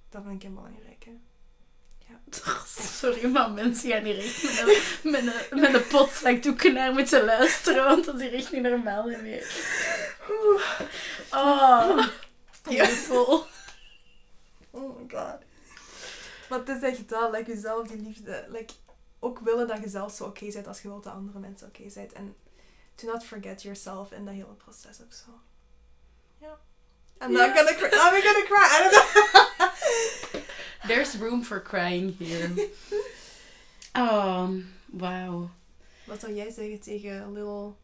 Dat vind ik een belangrijke. [laughs] Sorry, maar mensen gaan hier echt met een, [laughs] met een, met een potzakdoek naar moeten luisteren, want dat is hier echt niet normaal meer. Oh, [laughs] beautiful. Oh my god. Maar het is echt dat, like, jezelf die liefde, like, ook willen dat je zelf zo oké bent als je wilt dat andere mensen oké zijn. En do not forget yourself in dat hele proces ook zo. Ja. I'm not gonna cry. I'm gonna cry. I don't know. [laughs] There's room for crying here. [laughs] Oh, wauw. Wat zou jij zeggen tegen Lil...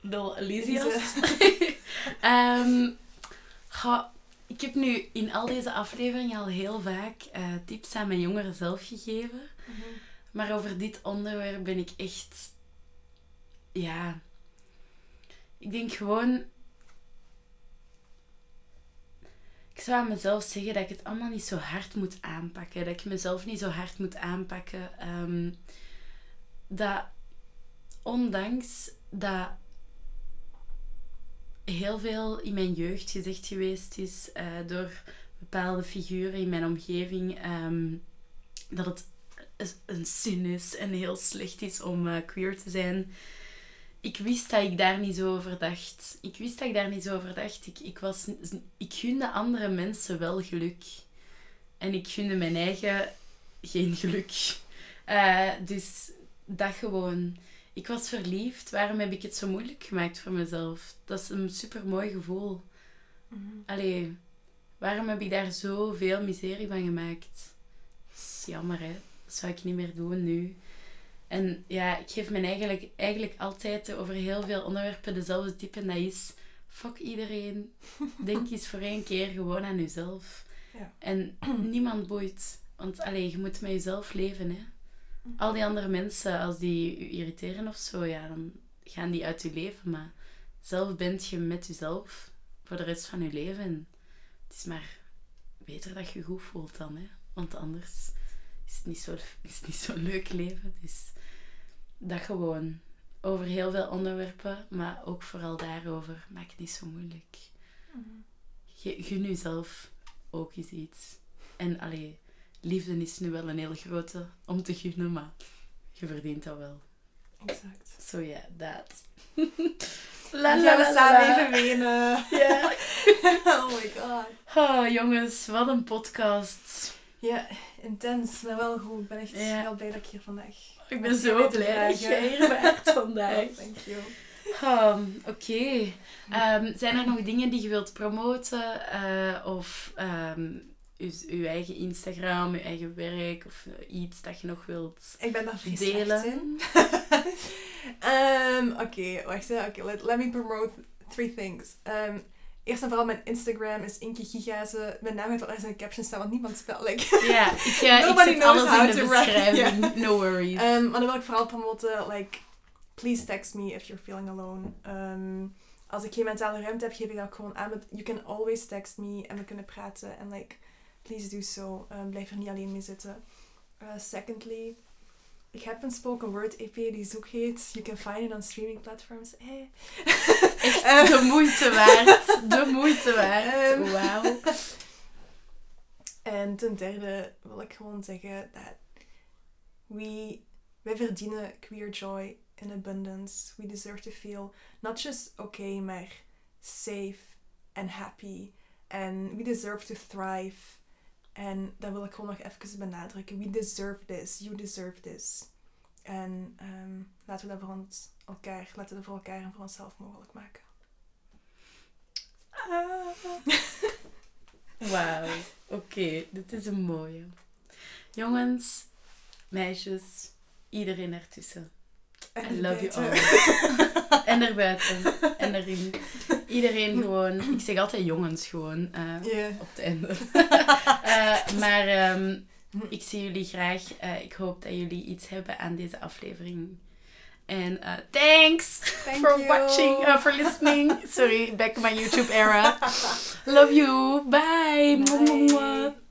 Lil Elysius? [laughs] Ehm, ga, ik heb nu in al deze afleveringen al heel vaak eh, tips aan mijn jongeren zelf gegeven. Maar over dit onderwerp ben ik echt... Ja... Ik denk gewoon... Ik zou aan mezelf zeggen dat ik het allemaal niet zo hard moet aanpakken. Dat ik mezelf niet zo hard moet aanpakken. Ehm, dat ondanks dat heel veel in mijn jeugd gezegd geweest is eh, door bepaalde figuren in mijn omgeving ehm, dat het een zin is en heel slecht is om uh, queer te zijn. Ik wist dat ik daar niet zo over dacht. Ik wist dat ik daar niet zo over dacht. Ik, ik, was, ik gunde andere mensen wel geluk. En ik gunde mijn eigen geen geluk. Uh, [laughs] dus dat gewoon. Ik was verliefd. Waarom heb ik het zo moeilijk gemaakt voor mezelf? Dat is een super mooi gevoel. Mm Allee, waarom heb ik daar zoveel miserie van gemaakt? Dat is jammer, hè? Dat zou ik niet meer doen nu. En ja, ik geef me eigenlijk, eigenlijk altijd over heel veel onderwerpen dezelfde type. En dat is, fuck iedereen. [laughs] Denk eens voor één keer gewoon aan jezelf. Ja. En [clears throat] niemand boeit. Want allee, je moet met jezelf leven, hè. Al die andere mensen, als die je irriteren of zo, ja, dan gaan die uit je leven. Maar zelf bent je met jezelf voor de rest van je leven. het is maar beter dat je goed voelt dan, hè. Want anders is het niet zo, is het niet zo'n leuk leven. Dus dat gewoon. Over heel veel onderwerpen, maar ook vooral daarover. Maak het niet zo moeilijk. Mm gun jezelf ook eens iets. En allee, liefde is nu wel een hele grote om te gunnen, maar je verdient dat wel. Exact. So yeah, that. [laughs] la, la, we samen even wenen. Ja. [laughs] [laughs] oh my god. Oh, jongens, wat een podcast. Ja, intens, maar wel goed. Ik ben echt heel blij dat ik hier vandaag Ik ben zo blij dat jij hier bent vandaag. Thank you. Um, Oké. Ehm, zijn er nog dingen die je wilt promoten? Uh, of um, uw, eigen Instagram, uw eigen werk of uh, iets dat je nog wilt Ik ben daar delen? in. um, [laughs] Oké, okay, wacht. Oké, let, let me promote three things. Eerst en vooral mijn Instagram is Inke Gigaze. Mijn naam heeft wel eens in de caption staan, want niemand spelt. Like, [laughs] ja, ik, uh, ik zet alles in de beschrijving. No worries. Um, maar dan wil ik vooral promoten, like, please text me if you're feeling alone. Um, als ik geen mentale ruimte heb, geef ik dat gewoon aan. But you can always text me en we kunnen praten. En like, please do so. Um, blijf er niet alleen mee zitten. Uh, secondly, ik heb een spoken word EP die Zoek heet. You can find it on streaming platforms. Hey. Echt de moeite waard. De moeite waard. Um, Wauw. En ten derde wil ik gewoon zeggen dat we, wij verdienen queer joy in abundance. We deserve to feel not just okay, maar safe and happy. And we deserve to thrive en dat wil ik gewoon nog even benadrukken. We deserve this. You deserve this. En um, laten we dat voor ons elkaar, laten we dat voor elkaar en voor onszelf mogelijk maken. Ah. Wauw. Oké, dit is een mooie. Jongens, meisjes, iedereen ertussen. I love you all. [laughs] en erbuiten. En erin. Iedereen gewoon. Ik zeg altijd jongens gewoon. Uh, Op het einde. uh, [laughs] maar um, ik zie jullie graag. Uh, ik hoop dat jullie iets hebben aan deze aflevering. En thanks Thank for you. watching, for listening. [laughs] Sorry, back in my YouTube era. Love you. Bye. Bye.